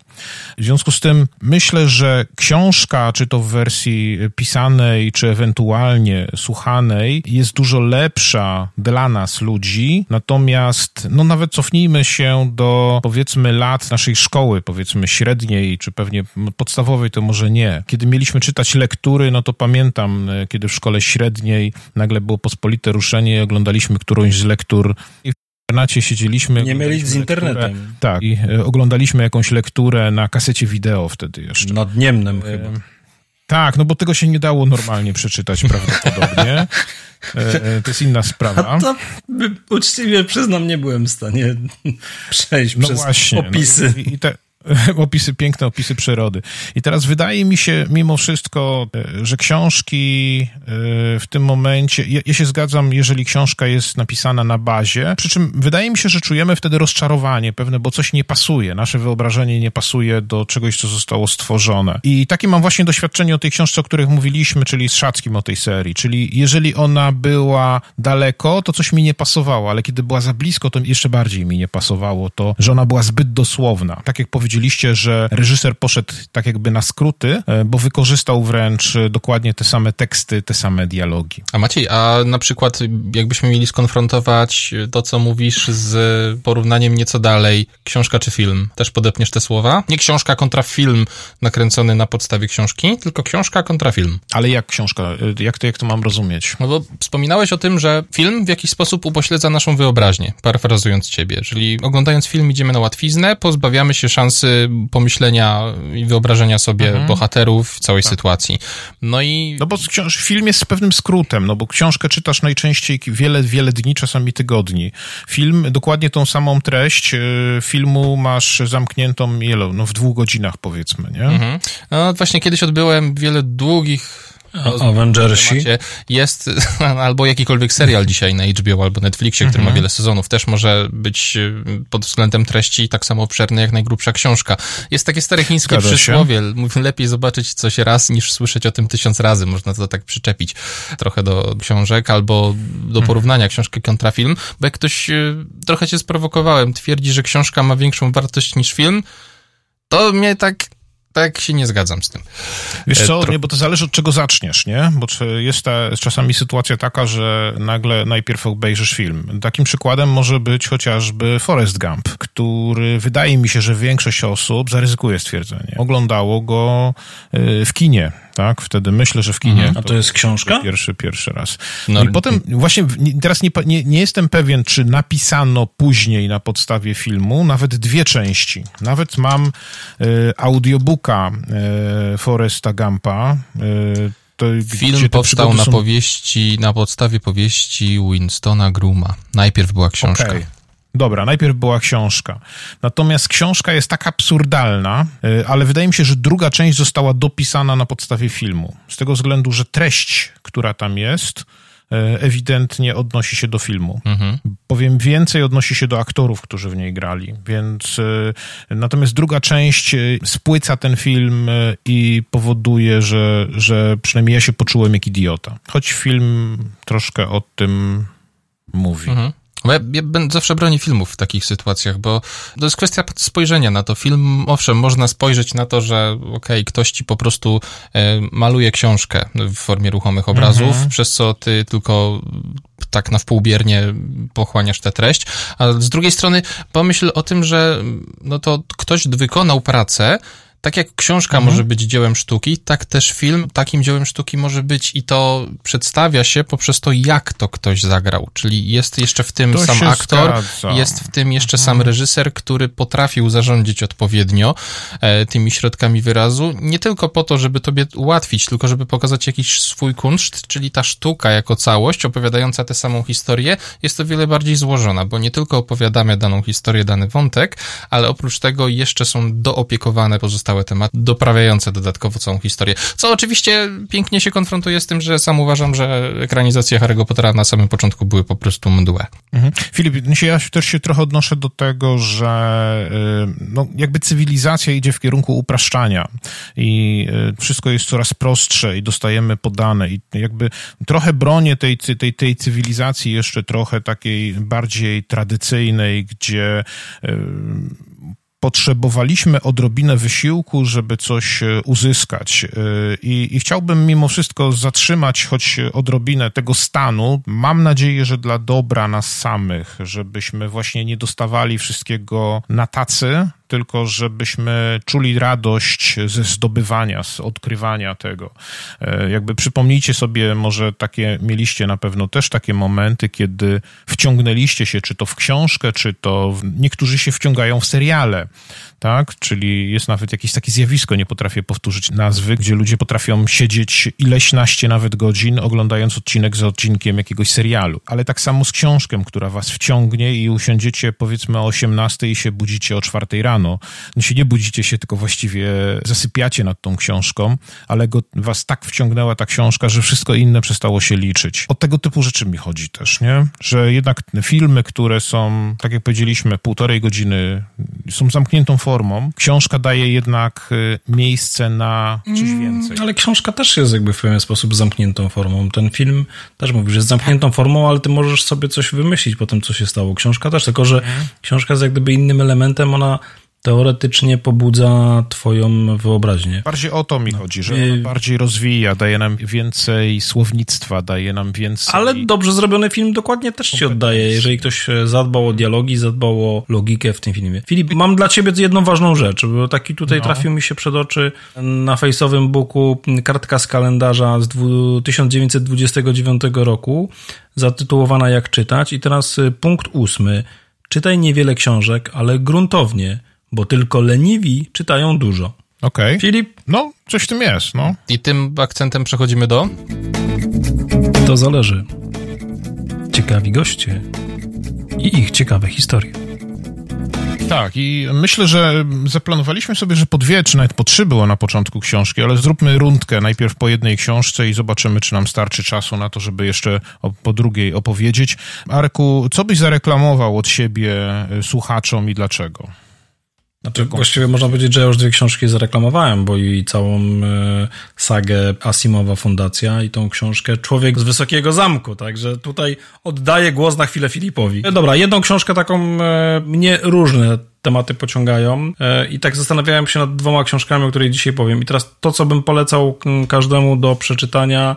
Speaker 3: W związku z tym myślę, że książka, czy to w wersji pisanej, czy ewentualnie słuchanej, jest dużo lepsza dla nas ludzi, natomiast no nawet cofnijmy się do powiedzmy lat naszej szkoły, powiedzmy średniej, czy pewnie podstawowej, to może nie. Kiedy mieliśmy czytać lektury, no to pamiętam, e, kiedy w szkole średniej nagle było pospolite ruszenie, oglądaliśmy którąś z lektur i w internacie siedzieliśmy.
Speaker 1: Nie mieli z internetem.
Speaker 3: Lekturę, tak, i e, oglądaliśmy jakąś lekturę na kasecie wideo wtedy jeszcze.
Speaker 1: Nad Niemnem e, chyba.
Speaker 3: Tak, no bo tego się nie dało normalnie przeczytać prawdopodobnie. E, e, to jest inna sprawa. A to
Speaker 1: uczciwie przyznam, nie byłem w stanie przejść no przez właśnie, no opisy.
Speaker 3: No i, te, opisy, piękne opisy przyrody. I teraz wydaje mi się mimo wszystko, e, że książki e, w tym momencie, ja, ja, się zgadzam, jeżeli książka jest napisana na bazie, przy czym wydaje mi się, że czujemy wtedy rozczarowanie pewne, bo coś nie pasuje, nasze wyobrażenie nie pasuje do czegoś, co zostało stworzone. I takie mam właśnie doświadczenie o tej książce, o których mówiliśmy, czyli z Szackim o tej serii, czyli jeżeli ona była daleko, to coś mi nie pasowało, ale kiedy była za blisko, to jeszcze bardziej mi nie pasowało to, że ona była zbyt dosłowna. Tak jak powiedzieliśmy, powiedzieliście, że reżyser poszedł tak jakby na skróty, e, bo wykorzystał wręcz e, dokładnie te same teksty, te same dialogi.
Speaker 2: A Maciej, a na przykład jakbyśmy mieli skonfrontować to, co mówisz z porównaniem nieco dalej, książka czy film, też podepniesz te słowa? Nie książka kontra film nakręcony na podstawie książki, tylko książka kontra film.
Speaker 3: Ale jak książka? E, jak to, jak to mam rozumieć?
Speaker 2: No bo wspominałeś o tym, że film w jakiś sposób upośledza naszą wyobraźnię, parafrazując ciebie. Czyli oglądając film idziemy na łatwiznę, pozbawiamy się szansy pomyślenia i wyobrażenia sobie mhm. bohaterów całej tak. sytuacji. No i...
Speaker 3: No bo książ- film jest pewnym skrótem, no bo książkę czytasz najczęściej wiele, wiele dni, czasami tygodni. Film, dokładnie tą samą treść y, filmu masz zamkniętą, no w dwóch godzinach powiedzmy, nie? Mhm.
Speaker 2: No właśnie kiedyś odbyłem wiele długich
Speaker 1: Avengersi.
Speaker 2: Jest albo jakikolwiek serial dzisiaj na HBO albo Netflixie, który ma mhm. wiele sezonów, też może być y, pod względem treści tak samo obszerny jak najgrubsza książka. Jest takie stare chińskie Zgadza przysłowie, mówię, lepiej zobaczyć coś raz niż słyszeć o tym tysiąc razy. Można to tak przyczepić trochę do książek albo do mhm. porównania książki kontra film, bo jak ktoś, y, trochę cię sprowokowałem, twierdzi, że książka ma większą wartość niż film, to mnie tak tak się nie zgadzam z tym.
Speaker 3: Wiesz e, co, Tro... nie, bo to zależy od czego zaczniesz, nie? Bo jest ta czasami sytuacja taka, że nagle najpierw obejrzysz film. Takim przykładem może być chociażby Forrest Gump, który wydaje mi się, że większość osób, zaryzykuje stwierdzenie, oglądało go e, w kinie tak? Wtedy myślę, że w kinie. Mhm.
Speaker 1: A to, to jest książka?
Speaker 3: Pierwszy, pierwszy raz. No, I potem właśnie teraz nie, nie, nie jestem pewien, czy napisano później na podstawie filmu nawet dwie części. Nawet mam e, audiobooka e, Foresta Gampa.
Speaker 2: E, to, Film powstał na powieści, na podstawie powieści Winstona Gruma. Najpierw była książka. Okay.
Speaker 3: Dobra, najpierw była książka. Natomiast książka jest tak absurdalna, y, ale wydaje mi się, że druga część została dopisana na podstawie filmu. Z tego względu, że treść, która tam jest, e, ewidentnie odnosi się do filmu. Mhm. Powiem więcej, odnosi się do aktorów, którzy w niej grali. Więc e, natomiast druga część spłyca ten film i powoduje, że, że przynajmniej ja się poczułem jak idiota. Choć film troszkę o tym mówi. Mhm.
Speaker 2: Bo ja, ja zawsze bronię filmów w takich sytuacjach, bo to jest kwestia spojrzenia na to. Film, owszem, można spojrzeć na to, że okej, okay, ktoś ci po prostu e, maluje książkę w formie ruchomych obrazów, mhm. przez co ty tylko tak na wpółbiernie pochłaniasz tę treść, a z drugiej strony pomyśl o tym, że no to ktoś wykonał pracę, tak jak książka mhm. może być dziełem sztuki, tak też film takim dziełem sztuki może być i to przedstawia się poprzez to, jak to ktoś zagrał. Czyli jest jeszcze w tym to sam aktor, zgadza. jest w tym jeszcze mhm. sam reżyser, który potrafił zarządzić odpowiednio e, tymi środkami wyrazu, nie tylko po to, żeby tobie ułatwić, tylko żeby pokazać jakiś swój kunszt, czyli ta sztuka jako całość opowiadająca tę samą historię jest o wiele bardziej złożona, bo nie tylko opowiadamy daną historię, dany wątek, ale oprócz tego jeszcze są doopiekowane pozostałe cały temat, doprawiające dodatkowo całą historię. Co oczywiście pięknie się konfrontuje z tym, że sam uważam, że ekranizacje Harry'ego Pottera na samym początku były po prostu mdłe.
Speaker 3: Mhm. Filip, ja też się trochę odnoszę do tego, że y, no, jakby cywilizacja idzie w kierunku upraszczania i y, wszystko jest coraz prostsze i dostajemy podane i jakby trochę bronię tej, tej, tej cywilizacji jeszcze trochę takiej bardziej tradycyjnej, gdzie y, potrzebowaliśmy odrobinę wysiłku, żeby coś e, uzyskać. E, I, I, chciałbym mimo wszystko zatrzymać choć odrobinę tego stanu. Mam nadzieję, że dla dobra nas samych, żebyśmy właśnie nie dostawali wszystkiego na tacy, tylko żebyśmy czuli radość ze zdobywania, z odkrywania tego. E, jakby przypomnijcie sobie, może takie mieliście na pewno też takie momenty, kiedy wciągnęliście się, czy to w książkę, czy to w... niektórzy się wciągają w seriale tak? Czyli jest nawet jakieś takie zjawisko, nie potrafię powtórzyć nazwy, gdzie ludzie potrafią siedzieć ileś naście nawet godzin, oglądając odcinek za odcinkiem jakiegoś serialu. Ale tak samo z książką, która was wciągnie i usiądziecie powiedzmy o 18 i się budzicie o 4 rano. No się nie budzicie się, tylko właściwie zasypiacie nad tą książką, ale go, was tak wciągnęła ta książka, że wszystko inne przestało się liczyć. O tego typu rzeczy mi chodzi też, nie? Że jednak filmy, które są, tak jak powiedzieliśmy, półtorej godziny, są zamkniętą formą. Książka daje jednak y, miejsce na coś mm, więcej.
Speaker 1: ale książka też jest jakby w pewien sposób zamkniętą formą. Ten film też mówisz, jest zamkniętą formą, ale ty możesz sobie coś wymyślić po tym, co się stało. Książka też, tylko że mhm. książka jest jak gdyby innym elementem, ona teoretycznie pobudza twoją wyobraźnię.
Speaker 3: Bardziej o to mi no. chodzi, że bardziej rozwija, daje nam więcej słownictwa, daje nam więcej...
Speaker 1: Ale dobrze zrobiony film dokładnie też ci oddaje, jeżeli ktoś zadbał o dialogi, zadbał o logikę w tym filmie. Filip, mam dla ciebie jedną ważną rzecz, bo taki tutaj no. trafił mi się przed oczy na fejsowym booku kartka z kalendarza z 1929 roku, zatytułowana Jak czytać i teraz y, punkt ósmy. Czytaj niewiele książek, ale gruntownie bo tylko leniwi czytają dużo.
Speaker 3: Okej. Okay. Filip? No, coś w tym jest, no.
Speaker 2: I tym akcentem przechodzimy do?
Speaker 1: To zależy. Ciekawi goście i ich ciekawe historie.
Speaker 3: Tak, i myślę, że zaplanowaliśmy sobie, że po dwie, czy nawet po trzy było na początku książki, ale zróbmy rundkę najpierw po jednej książce i zobaczymy, czy nam starczy czasu na to, żeby jeszcze po drugiej opowiedzieć. Arku, co byś zareklamował od siebie y, słuchaczom i dlaczego?
Speaker 1: Znaczy, właściwie można powiedzieć, że ja już dwie książki zareklamowałem, bo i całą e, sagę Asimowa Fundacja i tą książkę Człowiek z Wysokiego Zamku, także tutaj oddaję głos na chwilę Filipowi. E, dobra, jedną książkę taką e, mnie różne tematy pociągają i tak zastanawiałem się nad dwoma książkami, o których dzisiaj powiem. I teraz to, co bym polecał każdemu do przeczytania,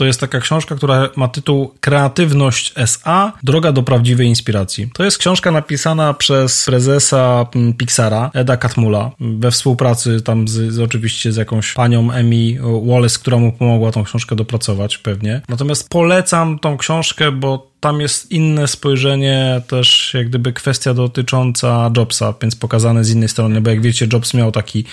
Speaker 1: to jest taka książka, która ma tytuł Kreatywność SA Droga do prawdziwej inspiracji. To jest książka napisana przez prezesa mm, Pixara, Eda Catmula, we współpracy tam z, z oczywiście z jakąś panią Emi Wallace, która mu pomogła tą książkę dopracować pewnie. Natomiast polecam tą książkę, bo tam jest inne spojrzenie, też jak gdyby kwestia dotycząca Jobsa, więc pokazane z innej strony, bo jak wiecie, Jobs miał taki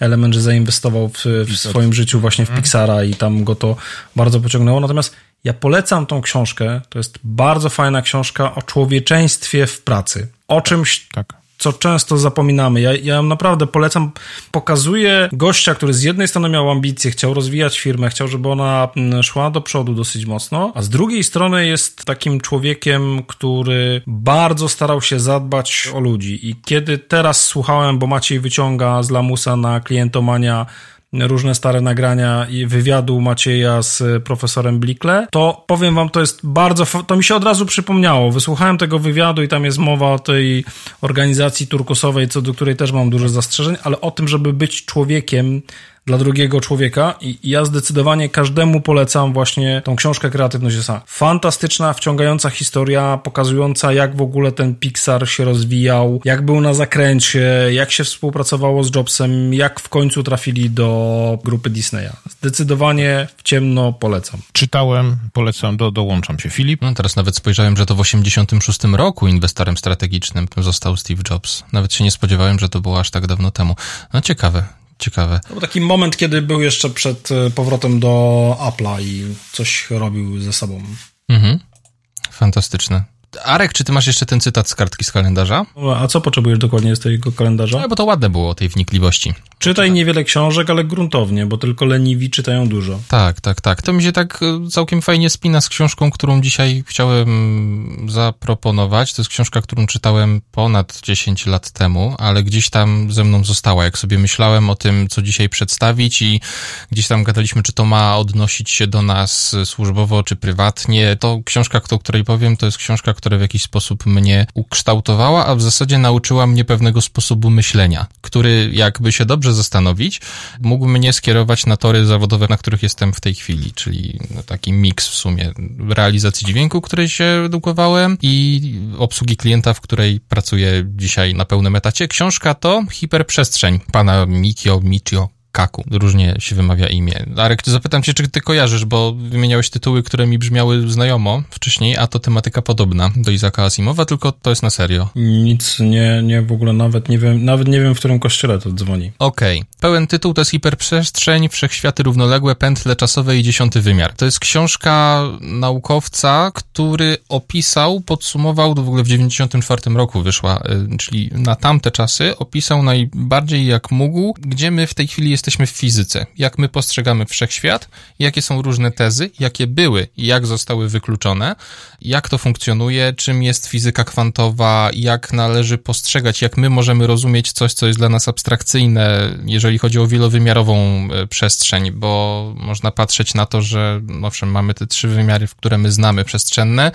Speaker 1: element, że zainwestował w, w swoim życiu właśnie w mhm. Pixara i tam go to bardzo pociągnęło. Natomiast ja polecam tą książkę. To jest bardzo fajna książka o człowieczeństwie w pracy. O czymś, tak co często zapominamy. Ja, ja naprawdę polecam, pokazuje gościa, który z jednej strony miał ambicje, chciał rozwijać firmę, chciał, żeby ona mm, szła do przodu dosyć mocno, a z drugiej strony jest takim człowiekiem, który bardzo starał się zadbać o ludzi. I kiedy teraz słuchałem, bo Maciej wyciąga z Lamusa na klientomania różne stare nagrania i wywiadu Macieja z profesorem Blikle, to powiem wam, to jest bardzo, to mi się od razu przypomniało. Wysłuchałem tego wywiadu i tam jest mowa o tej organizacji turkusowej, co do której też mam dużo zastrzeżeń, ale o tym, żeby być człowiekiem, dla drugiego człowieka i ja zdecydowanie każdemu polecam właśnie tą książkę Kreatywność USA. Fantastyczna, wciągająca historia, pokazująca jak w ogóle ten Pixar się rozwijał, jak był na zakręcie, jak się współpracowało z Jobsem, jak w końcu trafili do grupy Disneya. Zdecydowanie w ciemno polecam.
Speaker 3: Czytałem, polecam, do, dołączam się. Filip?
Speaker 2: No teraz nawet spojrzałem, że to w 86 roku inwestorem strategicznym został Steve Jobs. Nawet się nie spodziewałem, że to było aż tak dawno temu. No ciekawe, ciekawe.
Speaker 1: To był taki moment, kiedy był jeszcze przed e, powrotem do Apple'a i coś robił ze sobą.
Speaker 2: Mhm. Fantastyczne. Arek, czy ty masz jeszcze ten cytat z kartki z kalendarza?
Speaker 1: A co potrzebujesz dokładnie z tego kalendarza?
Speaker 2: No, bo to ładne było o tej wnikliwości.
Speaker 1: Czytaj niewiele książek, ale gruntownie, bo tylko leniwi czytają dużo.
Speaker 2: Tak, tak, tak. To mi się tak e, całkiem fajnie spina z książką, którą dzisiaj chciałem zaproponować. To jest książka, którą czytałem ponad 10 lat temu, ale gdzieś tam ze mną została. Jak sobie myślałem o tym, co dzisiaj przedstawić i gdzieś tam gadaliśmy, czy to ma odnosić się do nas służbowo, czy prywatnie. To książka, o której powiem, to jest książka, która w jakiś sposób mnie ukształtowała, a w zasadzie nauczyła mnie pewnego sposobu myślenia, który jakby się dobrze zastanowić, mógł mnie skierować na tory zawodowe, na których jestem w tej chwili, czyli taki miks w sumie realizacji dźwięku, której się edukowałem i obsługi klienta, w której pracuję dzisiaj na pełnym etacie. Książka to Hiperprzestrzeń pana Mikio Michio Kaku. Różnie się wymawia imię. Arek, zapytam cię, czy ty kojarzysz, bo wymieniałeś tytuły, które mi brzmiały znajomo wcześniej, a to tematyka podobna do Izaka Asimowa, tylko to jest na serio.
Speaker 1: Nic, nie, nie, w ogóle nawet nie wiem, nawet nie wiem, w którym kościele to dzwoni.
Speaker 2: Okej. Okay. Pełen tytuł to jest Hiperprzestrzeń, Wszechświaty Równoległe, Pętle Czasowe i Dziesiąty Wymiar. To jest książka naukowca, który opisał, podsumował, w ogóle w 94 roku wyszła, y, czyli na tamte czasy, opisał najbardziej jak mógł, gdzie my w tej chwili jesteśmy w fizyce, jak my postrzegamy wszechświat, jakie są różne tezy, jakie były i jak zostały wykluczone, jak to funkcjonuje, czym jest fizyka kwantowa, jak należy postrzegać, jak my możemy rozumieć coś, co jest dla nas abstrakcyjne, jeżeli chodzi o wielowymiarową e, przestrzeń, bo można patrzeć na to, że owszem, mamy te trzy wymiary, w które my znamy przestrzenne,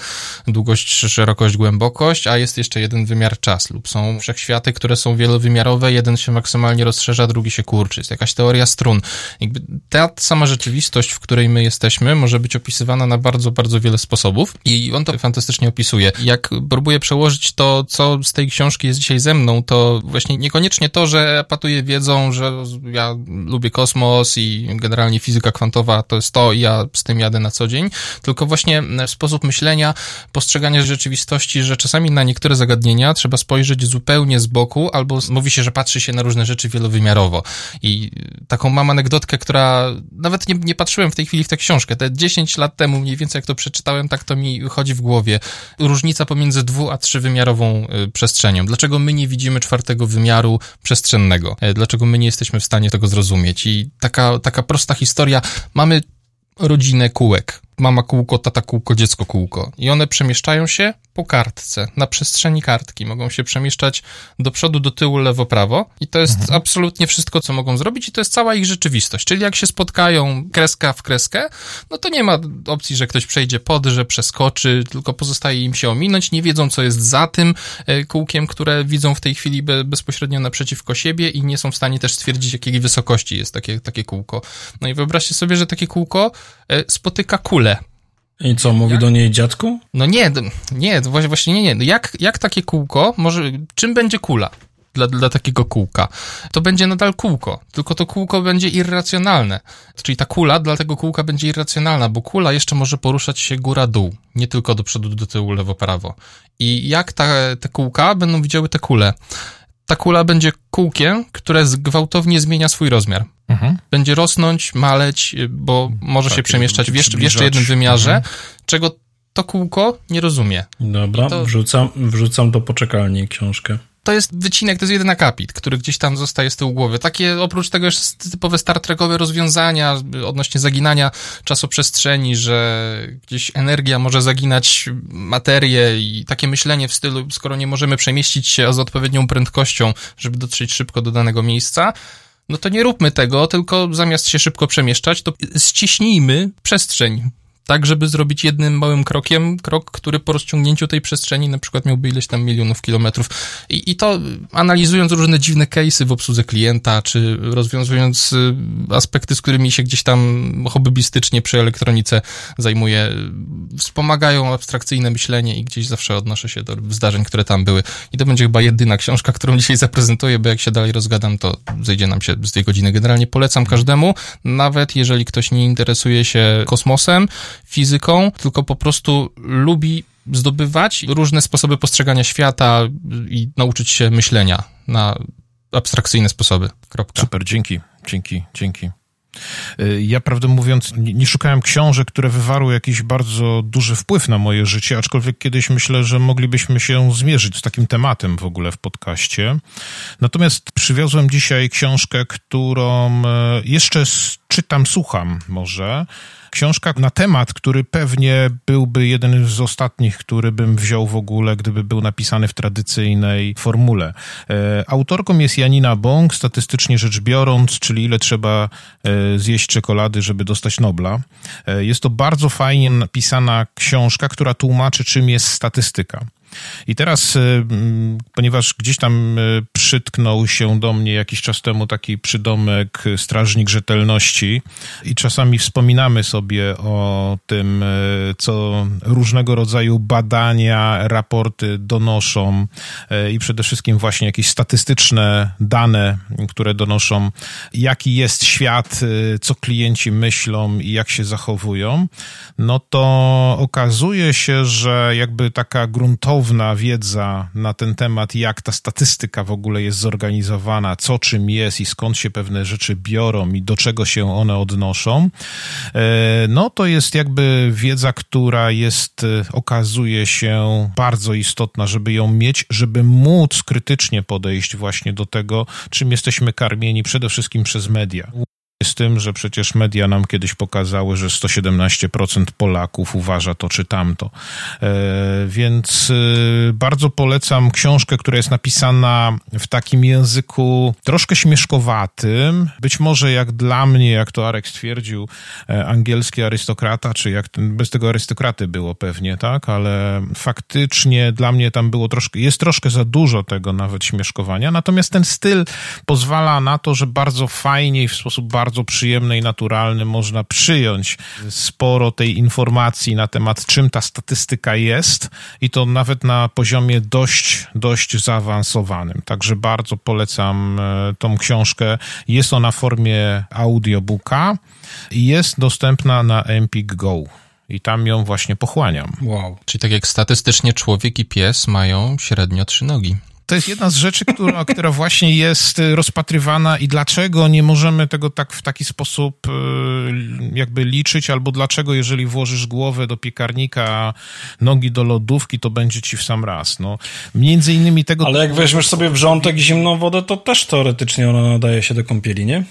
Speaker 2: długość, szerokość, głębokość, a jest jeszcze jeden wymiar czas lub są wszechświaty, które są wielowymiarowe, jeden się maksymalnie rozszerza, drugi się kurczy. Jest jakaś teoria strun. Jakby ta sama rzeczywistość, w której my jesteśmy, może być opisywana na bardzo, bardzo wiele sposobów i on to fantastycznie opisuje. Jak próbuję przełożyć to, co z tej książki jest dzisiaj ze mną, to właśnie niekoniecznie to, że patuję wiedzą, że ja lubię kosmos i generalnie fizyka kwantowa to jest to i ja z tym jadę na co dzień, tylko właśnie sposób myślenia, postrzegania rzeczywistości, że czasami na niektóre zagadnienia trzeba spojrzeć zupełnie z boku, albo mówi się, że patrzy się na różne rzeczy wielowymiarowo. I taką mam anegdotkę, która nawet nie, nie patrzyłem w tej chwili w tę książkę. Te 10 lat temu mniej więcej jak to przeczytałem, tak to mi chodzi w głowie. Różnica pomiędzy dwu a trzywymiarową y, przestrzenią. Dlaczego my nie widzimy czwartego wymiaru przestrzennego? E, dlaczego my nie jesteśmy w stanie tego zrozumieć? I taka, taka prosta historia. Mamy rodzinę kółek. Mama kółko, tata kółko, dziecko kółko. I one przemieszczają się po kartce, na przestrzeni kartki. Mogą się przemieszczać do przodu, do tyłu, lewo, prawo. I to jest mhm. absolutnie wszystko, co mogą zrobić i to jest cała ich rzeczywistość. Czyli jak się spotkają kreska w kreskę, no to nie ma opcji, że ktoś przejdzie pod, że przeskoczy, tylko pozostaje im się ominąć. Nie wiedzą, co jest za tym e, kółkiem, które widzą w tej chwili be, bezpośrednio naprzeciwko siebie i nie są w stanie też stwierdzić, jakiej wysokości jest takie, takie kółko. No i wyobraźcie sobie, że takie kółko e, spotyka kulę
Speaker 1: i co, mówi jak? do niej dziadku?
Speaker 2: No nie, nie, właśnie nie, nie. Jak, jak takie kółko może, czym będzie kula? Dla, dla takiego kółka. To będzie nadal kółko, tylko to kółko będzie irracjonalne. Czyli ta kula dla tego kółka będzie irracjonalna, bo kula jeszcze może poruszać się góra-dół, nie tylko do przodu, do tyłu, lewo-prawo. I jak ta, te kółka będą widziały te kule? Ta kula będzie kółkiem, które gwałtownie zmienia swój rozmiar. Mhm. Będzie rosnąć, maleć, bo może tak, się przemieszczać w jeszcze, w jeszcze jednym wymiarze, mhm. czego to kółko nie rozumie.
Speaker 1: Dobra, to... wrzucam, wrzucam do poczekalni książkę.
Speaker 2: To jest wycinek, to jest jeden akapit, który gdzieś tam zostaje z tyłu głowy. Takie oprócz tego jeszcze typowe Star Trekowe rozwiązania odnośnie zaginania czasoprzestrzeni, że gdzieś energia może zaginać materię i takie myślenie w stylu, skoro nie możemy przemieścić się z odpowiednią prędkością, żeby dotrzeć szybko do danego miejsca, no to nie róbmy tego, tylko zamiast się szybko przemieszczać, to ściśnijmy przestrzeń tak, żeby zrobić jednym małym krokiem, krok, który po rozciągnięciu tej przestrzeni na przykład miałby ileś tam milionów kilometrów. I, i to analizując różne dziwne case'y w obsłudze klienta, czy rozwiązując y, aspekty, z którymi się gdzieś tam hobbystycznie przy elektronice zajmuję, wspomagają abstrakcyjne myślenie i gdzieś zawsze odnoszę się do zdarzeń, które tam były. I to będzie chyba jedyna książka, którą dzisiaj zaprezentuję, bo jak się dalej rozgadam, to zejdzie nam się z dwie godziny. Generalnie polecam każdemu, nawet jeżeli ktoś nie interesuje się kosmosem, fizyką, tylko po prostu lubi zdobywać różne sposoby postrzegania świata i nauczyć się myślenia na abstrakcyjne sposoby. Kropka.
Speaker 3: Super, dzięki, dzięki, dzięki. Y, ja, prawdę mówiąc, nie szukałem książek, które wywarły jakiś bardzo duży wpływ na moje życie, aczkolwiek kiedyś myślę, że moglibyśmy się zmierzyć z takim tematem w ogóle w podcaście. Natomiast przywiozłem dzisiaj książkę, którą e, jeszcze czytam, słucham może książka na temat, który pewnie byłby jeden z ostatnich, który bym wziął w ogóle, gdyby był napisany w tradycyjnej formule. E, autorką jest Janina Bąk, statystycznie rzecz biorąc, czyli ile trzeba e, zjeść czekolady, żeby dostać Nobla. E, jest to bardzo fajnie napisana książka, która tłumaczy, czym jest statystyka. I teraz, y, ponieważ gdzieś tam y, przytknął się do mnie jakiś czas temu taki przydomek strażnik rzetelności i czasami wspominamy sobie o tym, y, co różnego rodzaju badania, raporty donoszą i przede wszystkim właśnie jakieś statystyczne dane, które donoszą, jaki jest świat, co klienci myślą i jak się zachowują, no to okazuje się, że jakby taka gruntowa sensowna wiedza na ten temat, jak ta statystyka w ogóle jest zorganizowana, co czym jest i skąd się pewne rzeczy biorą i do czego się one odnoszą, e, no to jest jakby wiedza, która jest, e, okazuje się bardzo istotna, żeby ją mieć, żeby móc krytycznie podejść właśnie do tego, czym jesteśmy karmieni przede wszystkim przez media z tym, że przecież media nam kiedyś pokazały, że 117% Polaków uważa to czy tamto. E, więc e, bardzo polecam książkę, która jest napisana w takim języku troszkę śmieszkowatym. Być może jak dla mnie, jak to Arek stwierdził, e, angielski arystokrata, czy jak ten, bez tego arystokraty było pewnie, tak? Ale faktycznie dla mnie tam było troszkę, jest troszkę za dużo tego nawet śmieszkowania. Natomiast ten styl pozwala na to, że bardzo fajnie i w sposób bardzo bardzo przyjemny i naturalny można przyjąć sporo tej informacji na temat, czym ta statystyka jest i to nawet na poziomie dość, dość zaawansowanym. Także bardzo polecam e, tą książkę. Jest ona w formie audiobooka i jest dostępna na Empik Go i tam ją właśnie pochłaniam.
Speaker 2: Wow. Czyli tak jak statystycznie człowiek i pies mają średnio trzy nogi
Speaker 3: to jest jedna z rzeczy, która, która właśnie jest y, rozpatrywana i dlaczego nie możemy tego tak w taki sposób y, jakby liczyć, albo dlaczego jeżeli włożysz głowę do piekarnika, nogi do lodówki, to będzie ci w sam raz. No, między innymi tego...
Speaker 1: Ale jak weźmiesz sobie wrzątek i zimną wodę, to też teoretycznie ona nadaje się do kąpieli, nie?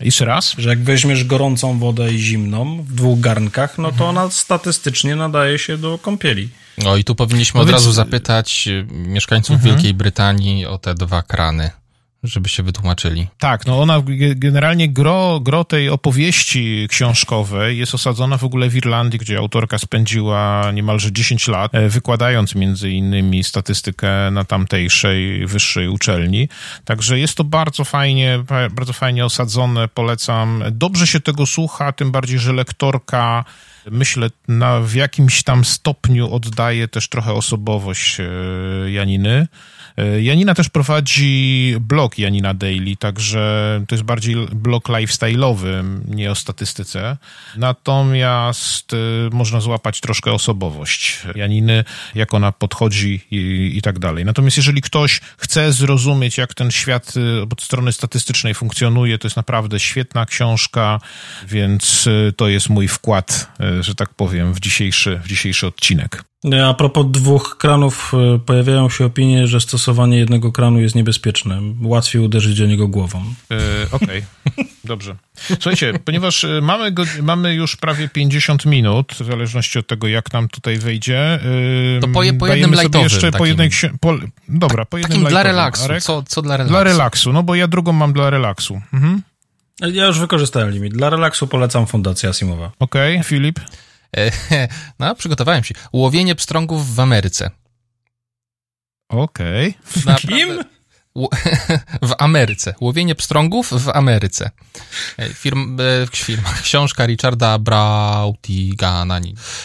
Speaker 3: Jeszcze raz?
Speaker 1: Że jak weźmiesz gorącą wodę i zimną w dwóch garnkach, no to ona statystycznie nadaje się do kąpieli.
Speaker 2: No i tu powinniśmy od razu zapytać y, mieszkańców mhm. Wielkiej Brytanii o te dwa krany żeby się wytłumaczyli.
Speaker 3: Tak, no ona generalnie gro, gro tej opowieści książkowej jest osadzona w ogóle w Irlandii, gdzie autorka spędziła niemalże 10 lat, e, wykładając między innymi statystykę na tamtejszej wyższej uczelni. Także jest to bardzo fajnie, bardzo fajnie osadzone, polecam. Dobrze się tego słucha, tym bardziej, że lektorka myślę, na, w jakimś tam stopniu oddaje też trochę osobowość e, Janiny. E, Janina też prowadzi blog Janina Daily, także to jest bardziej blog lifestyle'owy, nie o statystyce. Natomiast e, można złapać troszkę osobowość Janiny, jak ona podchodzi i, i tak dalej. Natomiast jeżeli ktoś chce zrozumieć, jak ten świat od strony statystycznej funkcjonuje, to jest naprawdę świetna książka, więc to jest mój wkład że tak powiem, w dzisiejszy, w dzisiejszy odcinek.
Speaker 1: A propos dwóch kranów, e, pojawiają się opinie, że stosowanie jednego kranu jest niebezpieczne. Łatwiej uderzyć do niego głową.
Speaker 3: Yy, Okej, okay. dobrze. Słuchajcie, ponieważ e, mamy, go, mamy już prawie 50 minut, w zależności od tego, jak nam tutaj wejdzie.
Speaker 2: Yy, to po, je, po jednym jeszcze takim.
Speaker 3: po jednej po, Dobra, po jednym
Speaker 2: Takim dla relaksu. Co, co dla relaksu?
Speaker 3: Dla relaksu, no bo ja drugą mam dla relaksu. Mhm.
Speaker 1: Ja już wykorzystałem limit. Dla relaksu polecam Fundację Asimowa.
Speaker 3: Okej, okay, Filip?
Speaker 2: E, no, przygotowałem się. Łowienie pstrągów w Ameryce.
Speaker 3: Okej.
Speaker 1: Okay. Kim?
Speaker 2: w Ameryce. Łowienie pstrągów w Ameryce. E, firm, e, firma, książka Richarda Brautigana.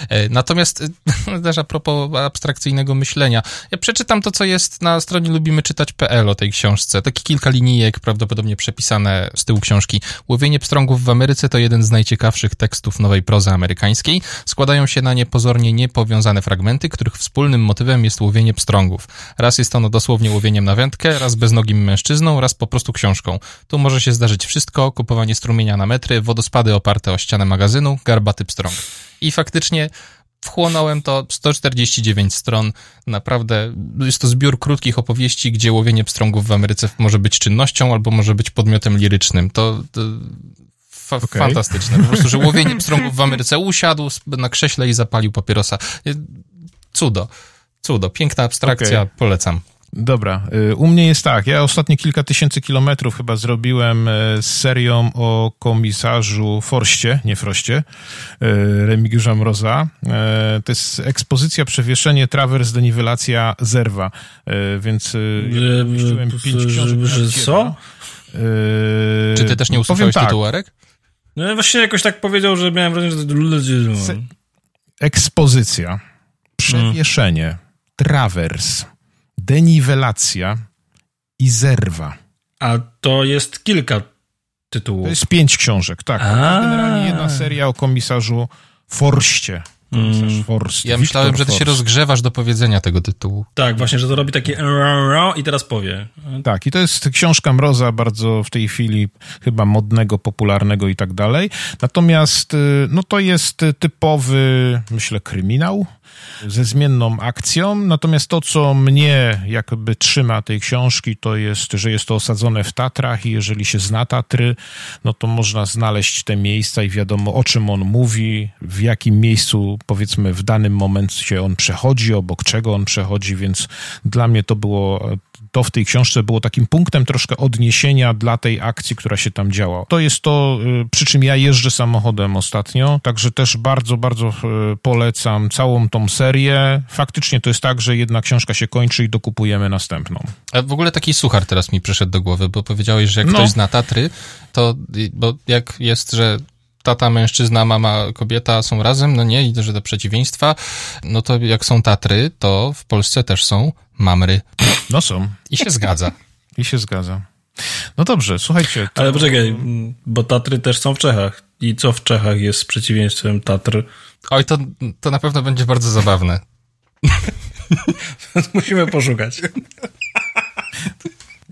Speaker 2: E, natomiast też a propos abstrakcyjnego myślenia. Ja przeczytam to, co jest na stronie lubimeczytać.pl o tej książce. Takie kilka linijek, prawdopodobnie przepisane z tyłu książki. Łowienie pstrągów w Ameryce to jeden z najciekawszych tekstów nowej prozy amerykańskiej. Składają się na nie pozornie niepowiązane fragmenty, których wspólnym motywem jest łowienie pstrągów. Raz jest ono dosłownie łowieniem na wędkę, raz beznogim mężczyzną, raz po prostu książką. Tu może się zdarzyć wszystko, kupowanie strumienia na metry, wodospady oparte o ścianę magazynu, garbaty pstrąg. I faktycznie wchłonąłem to 149 stron. Naprawdę jest to zbiór krótkich opowieści, gdzie łowienie pstrągów w Ameryce może być czynnością albo może być podmiotem lirycznym. To, to fa okay. fantastyczne. Po prostu, że łowienie pstrągów w Ameryce usiadł na krześle i zapalił papierosa. Cudo. Cudo. Piękna abstrakcja. Okay. Polecam.
Speaker 3: Dobra, y, u mnie jest tak. Ja ostatnie kilka tysięcy kilometrów chyba zrobiłem y, z serią o komisarzu Forście, nie Froście, y, Remigiusza Mroza. To jest ekspozycja, przewieszenie, trawers, deniwelacja, zerwa. Więc ja pięć książek.
Speaker 1: Że co?
Speaker 2: Czy ty też nie usłyszałeś tak. tytułu, Arek?
Speaker 1: No właśnie jakoś tak powiedział, że miałem wrażenie, że to ludzie...
Speaker 3: Ekspozycja, przewieszenie, hmm. trawers, deniwelacja i zerwa.
Speaker 1: A to jest kilka tytułów.
Speaker 3: To jest pięć książek, tak. Jest generalnie jedna seria o komisarzu Forście.
Speaker 2: Mm. Forst, ja myślałem, Victor że ty Forst. się rozgrzewasz do powiedzenia tego tytułu.
Speaker 1: Tak, właśnie, że to robi takie i teraz powie.
Speaker 3: Tak, i to jest książka Mroza, bardzo w tej chwili chyba modnego, popularnego i tak dalej. Natomiast y, no to jest typowy, myślę, kryminał ze zmienną akcją. Natomiast to, co mnie jakby trzyma tej książki, to jest, że jest to osadzone w Tatrach i jeżeli się zna Tatry, no to można znaleźć te miejsca i wiadomo, o czym on mówi, w jakim miejscu, powiedzmy, w danym momencie on przechodzi, obok czego on przechodzi, więc dla mnie to było to w tej książce było takim punktem troszkę odniesienia dla tej akcji, która się tam działa. To jest to, y, przy czym ja jeżdżę samochodem ostatnio, także też bardzo, bardzo y, polecam całą tą serię. Faktycznie to jest tak, że jedna książka się kończy i dokupujemy następną.
Speaker 2: A w ogóle taki suchar teraz mi przyszedł do głowy, bo powiedziałeś, że jak no. ktoś zna Tatry, to bo jak jest, że tata, mężczyzna, mama, kobieta są razem, no nie, i że to przeciwieństwa, no to jak są Tatry, to w Polsce też są mamry.
Speaker 3: No są.
Speaker 2: I się zgadza.
Speaker 3: I się zgadza. No dobrze, słuchajcie.
Speaker 1: To... Ale poczekaj, bo Tatry też są w Czechach. I co w Czechach jest przeciwieństwem Tatr?
Speaker 2: Oj, to, to na pewno będzie bardzo zabawne.
Speaker 1: Musimy poszukać.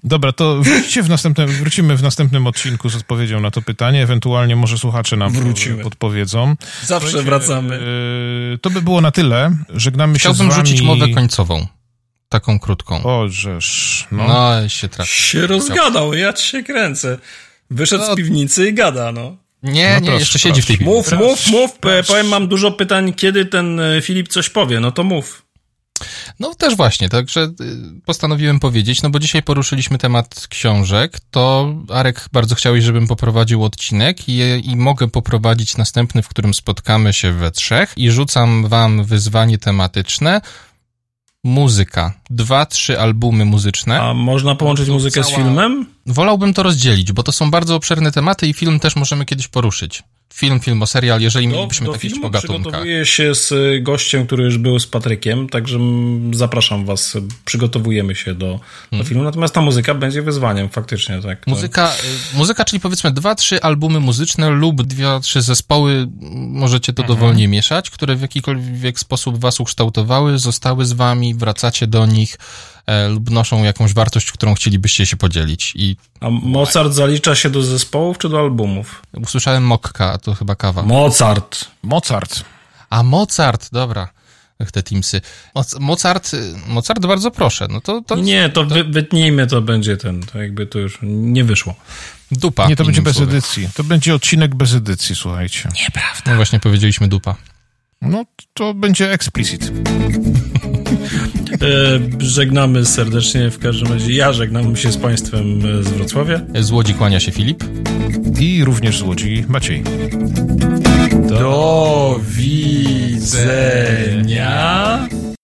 Speaker 3: Dobra, to wróćcie w następnym, wrócimy w następnym odcinku z odpowiedzią na to pytanie, ewentualnie może słuchacze nam Wrócimy. podpowiedzą.
Speaker 1: Zawsze wracamy.
Speaker 3: Yy, to by było na tyle. Żegnamy
Speaker 2: Chciałbym
Speaker 3: się z
Speaker 2: wami. rzucić mowę końcową. Taką krótką.
Speaker 3: O, żeż.
Speaker 2: No, no się trafi.
Speaker 1: Się rozgadał, ja ci się kręcę. Wyszedł no. z piwnicy i gada, no.
Speaker 2: Nie, no nie, jeszcze siedzi w tej piwnicy.
Speaker 1: Mów, mów, mów. Powiem, mam dużo pytań, kiedy ten e, Filip coś powie, no to mów.
Speaker 2: No też właśnie, także y, postanowiłem powiedzieć, no bo dzisiaj poruszyliśmy temat książek, to Arek bardzo chciałeś, żebym poprowadził odcinek i, i mogę poprowadzić następny, w którym spotkamy się we trzech i rzucam wam wyzwanie tematyczne, muzyka. Dwa, trzy albumy muzyczne.
Speaker 1: A można połączyć muzykę cała... z filmem?
Speaker 2: Wolałbym to rozdzielić, bo to są bardzo obszerne tematy i film też możemy kiedyś poruszyć film, filmoserial, jeżeli do, mielibyśmy do tak po gatunkach.
Speaker 1: przygotowuję się z gościem, który już był z Patrykiem, także zapraszam was, przygotowujemy się do, do hmm. filmu, natomiast ta muzyka będzie wyzwaniem faktycznie. tak.
Speaker 2: Muzyka, y, muzyka czyli powiedzmy dwa, trzy albumy muzyczne lub dwie, trzy zespoły, możecie to mhm. dowolnie mieszać, które w jakikolwiek sposób was ukształtowały, zostały z wami, wracacie do nich, E, lub noszą jakąś wartość, którą chcielibyście się podzielić. I...
Speaker 1: A Mozart zalicza się do zespołów czy do albumów?
Speaker 2: Usłyszałem Mokka, to chyba kawa.
Speaker 1: Mozart.
Speaker 3: Mozart.
Speaker 2: A Mozart, dobra. te Teamsy. Mozart, Mozart bardzo proszę. No to, to
Speaker 1: nie, to, to... wytnijmy, to będzie ten, to jakby to już nie wyszło.
Speaker 2: Dupa.
Speaker 3: Nie, to będzie bez słowie. edycji. To będzie odcinek bez edycji, słuchajcie.
Speaker 2: Nieprawda. No właśnie powiedzieliśmy dupa.
Speaker 3: No, to będzie explicit.
Speaker 1: E, żegnamy serdecznie, w każdym razie ja żegnam się z Państwem z Wrocławia.
Speaker 2: Z Łodzi kłania się Filip.
Speaker 3: I również z Łodzi Maciej.
Speaker 1: Do widzenia.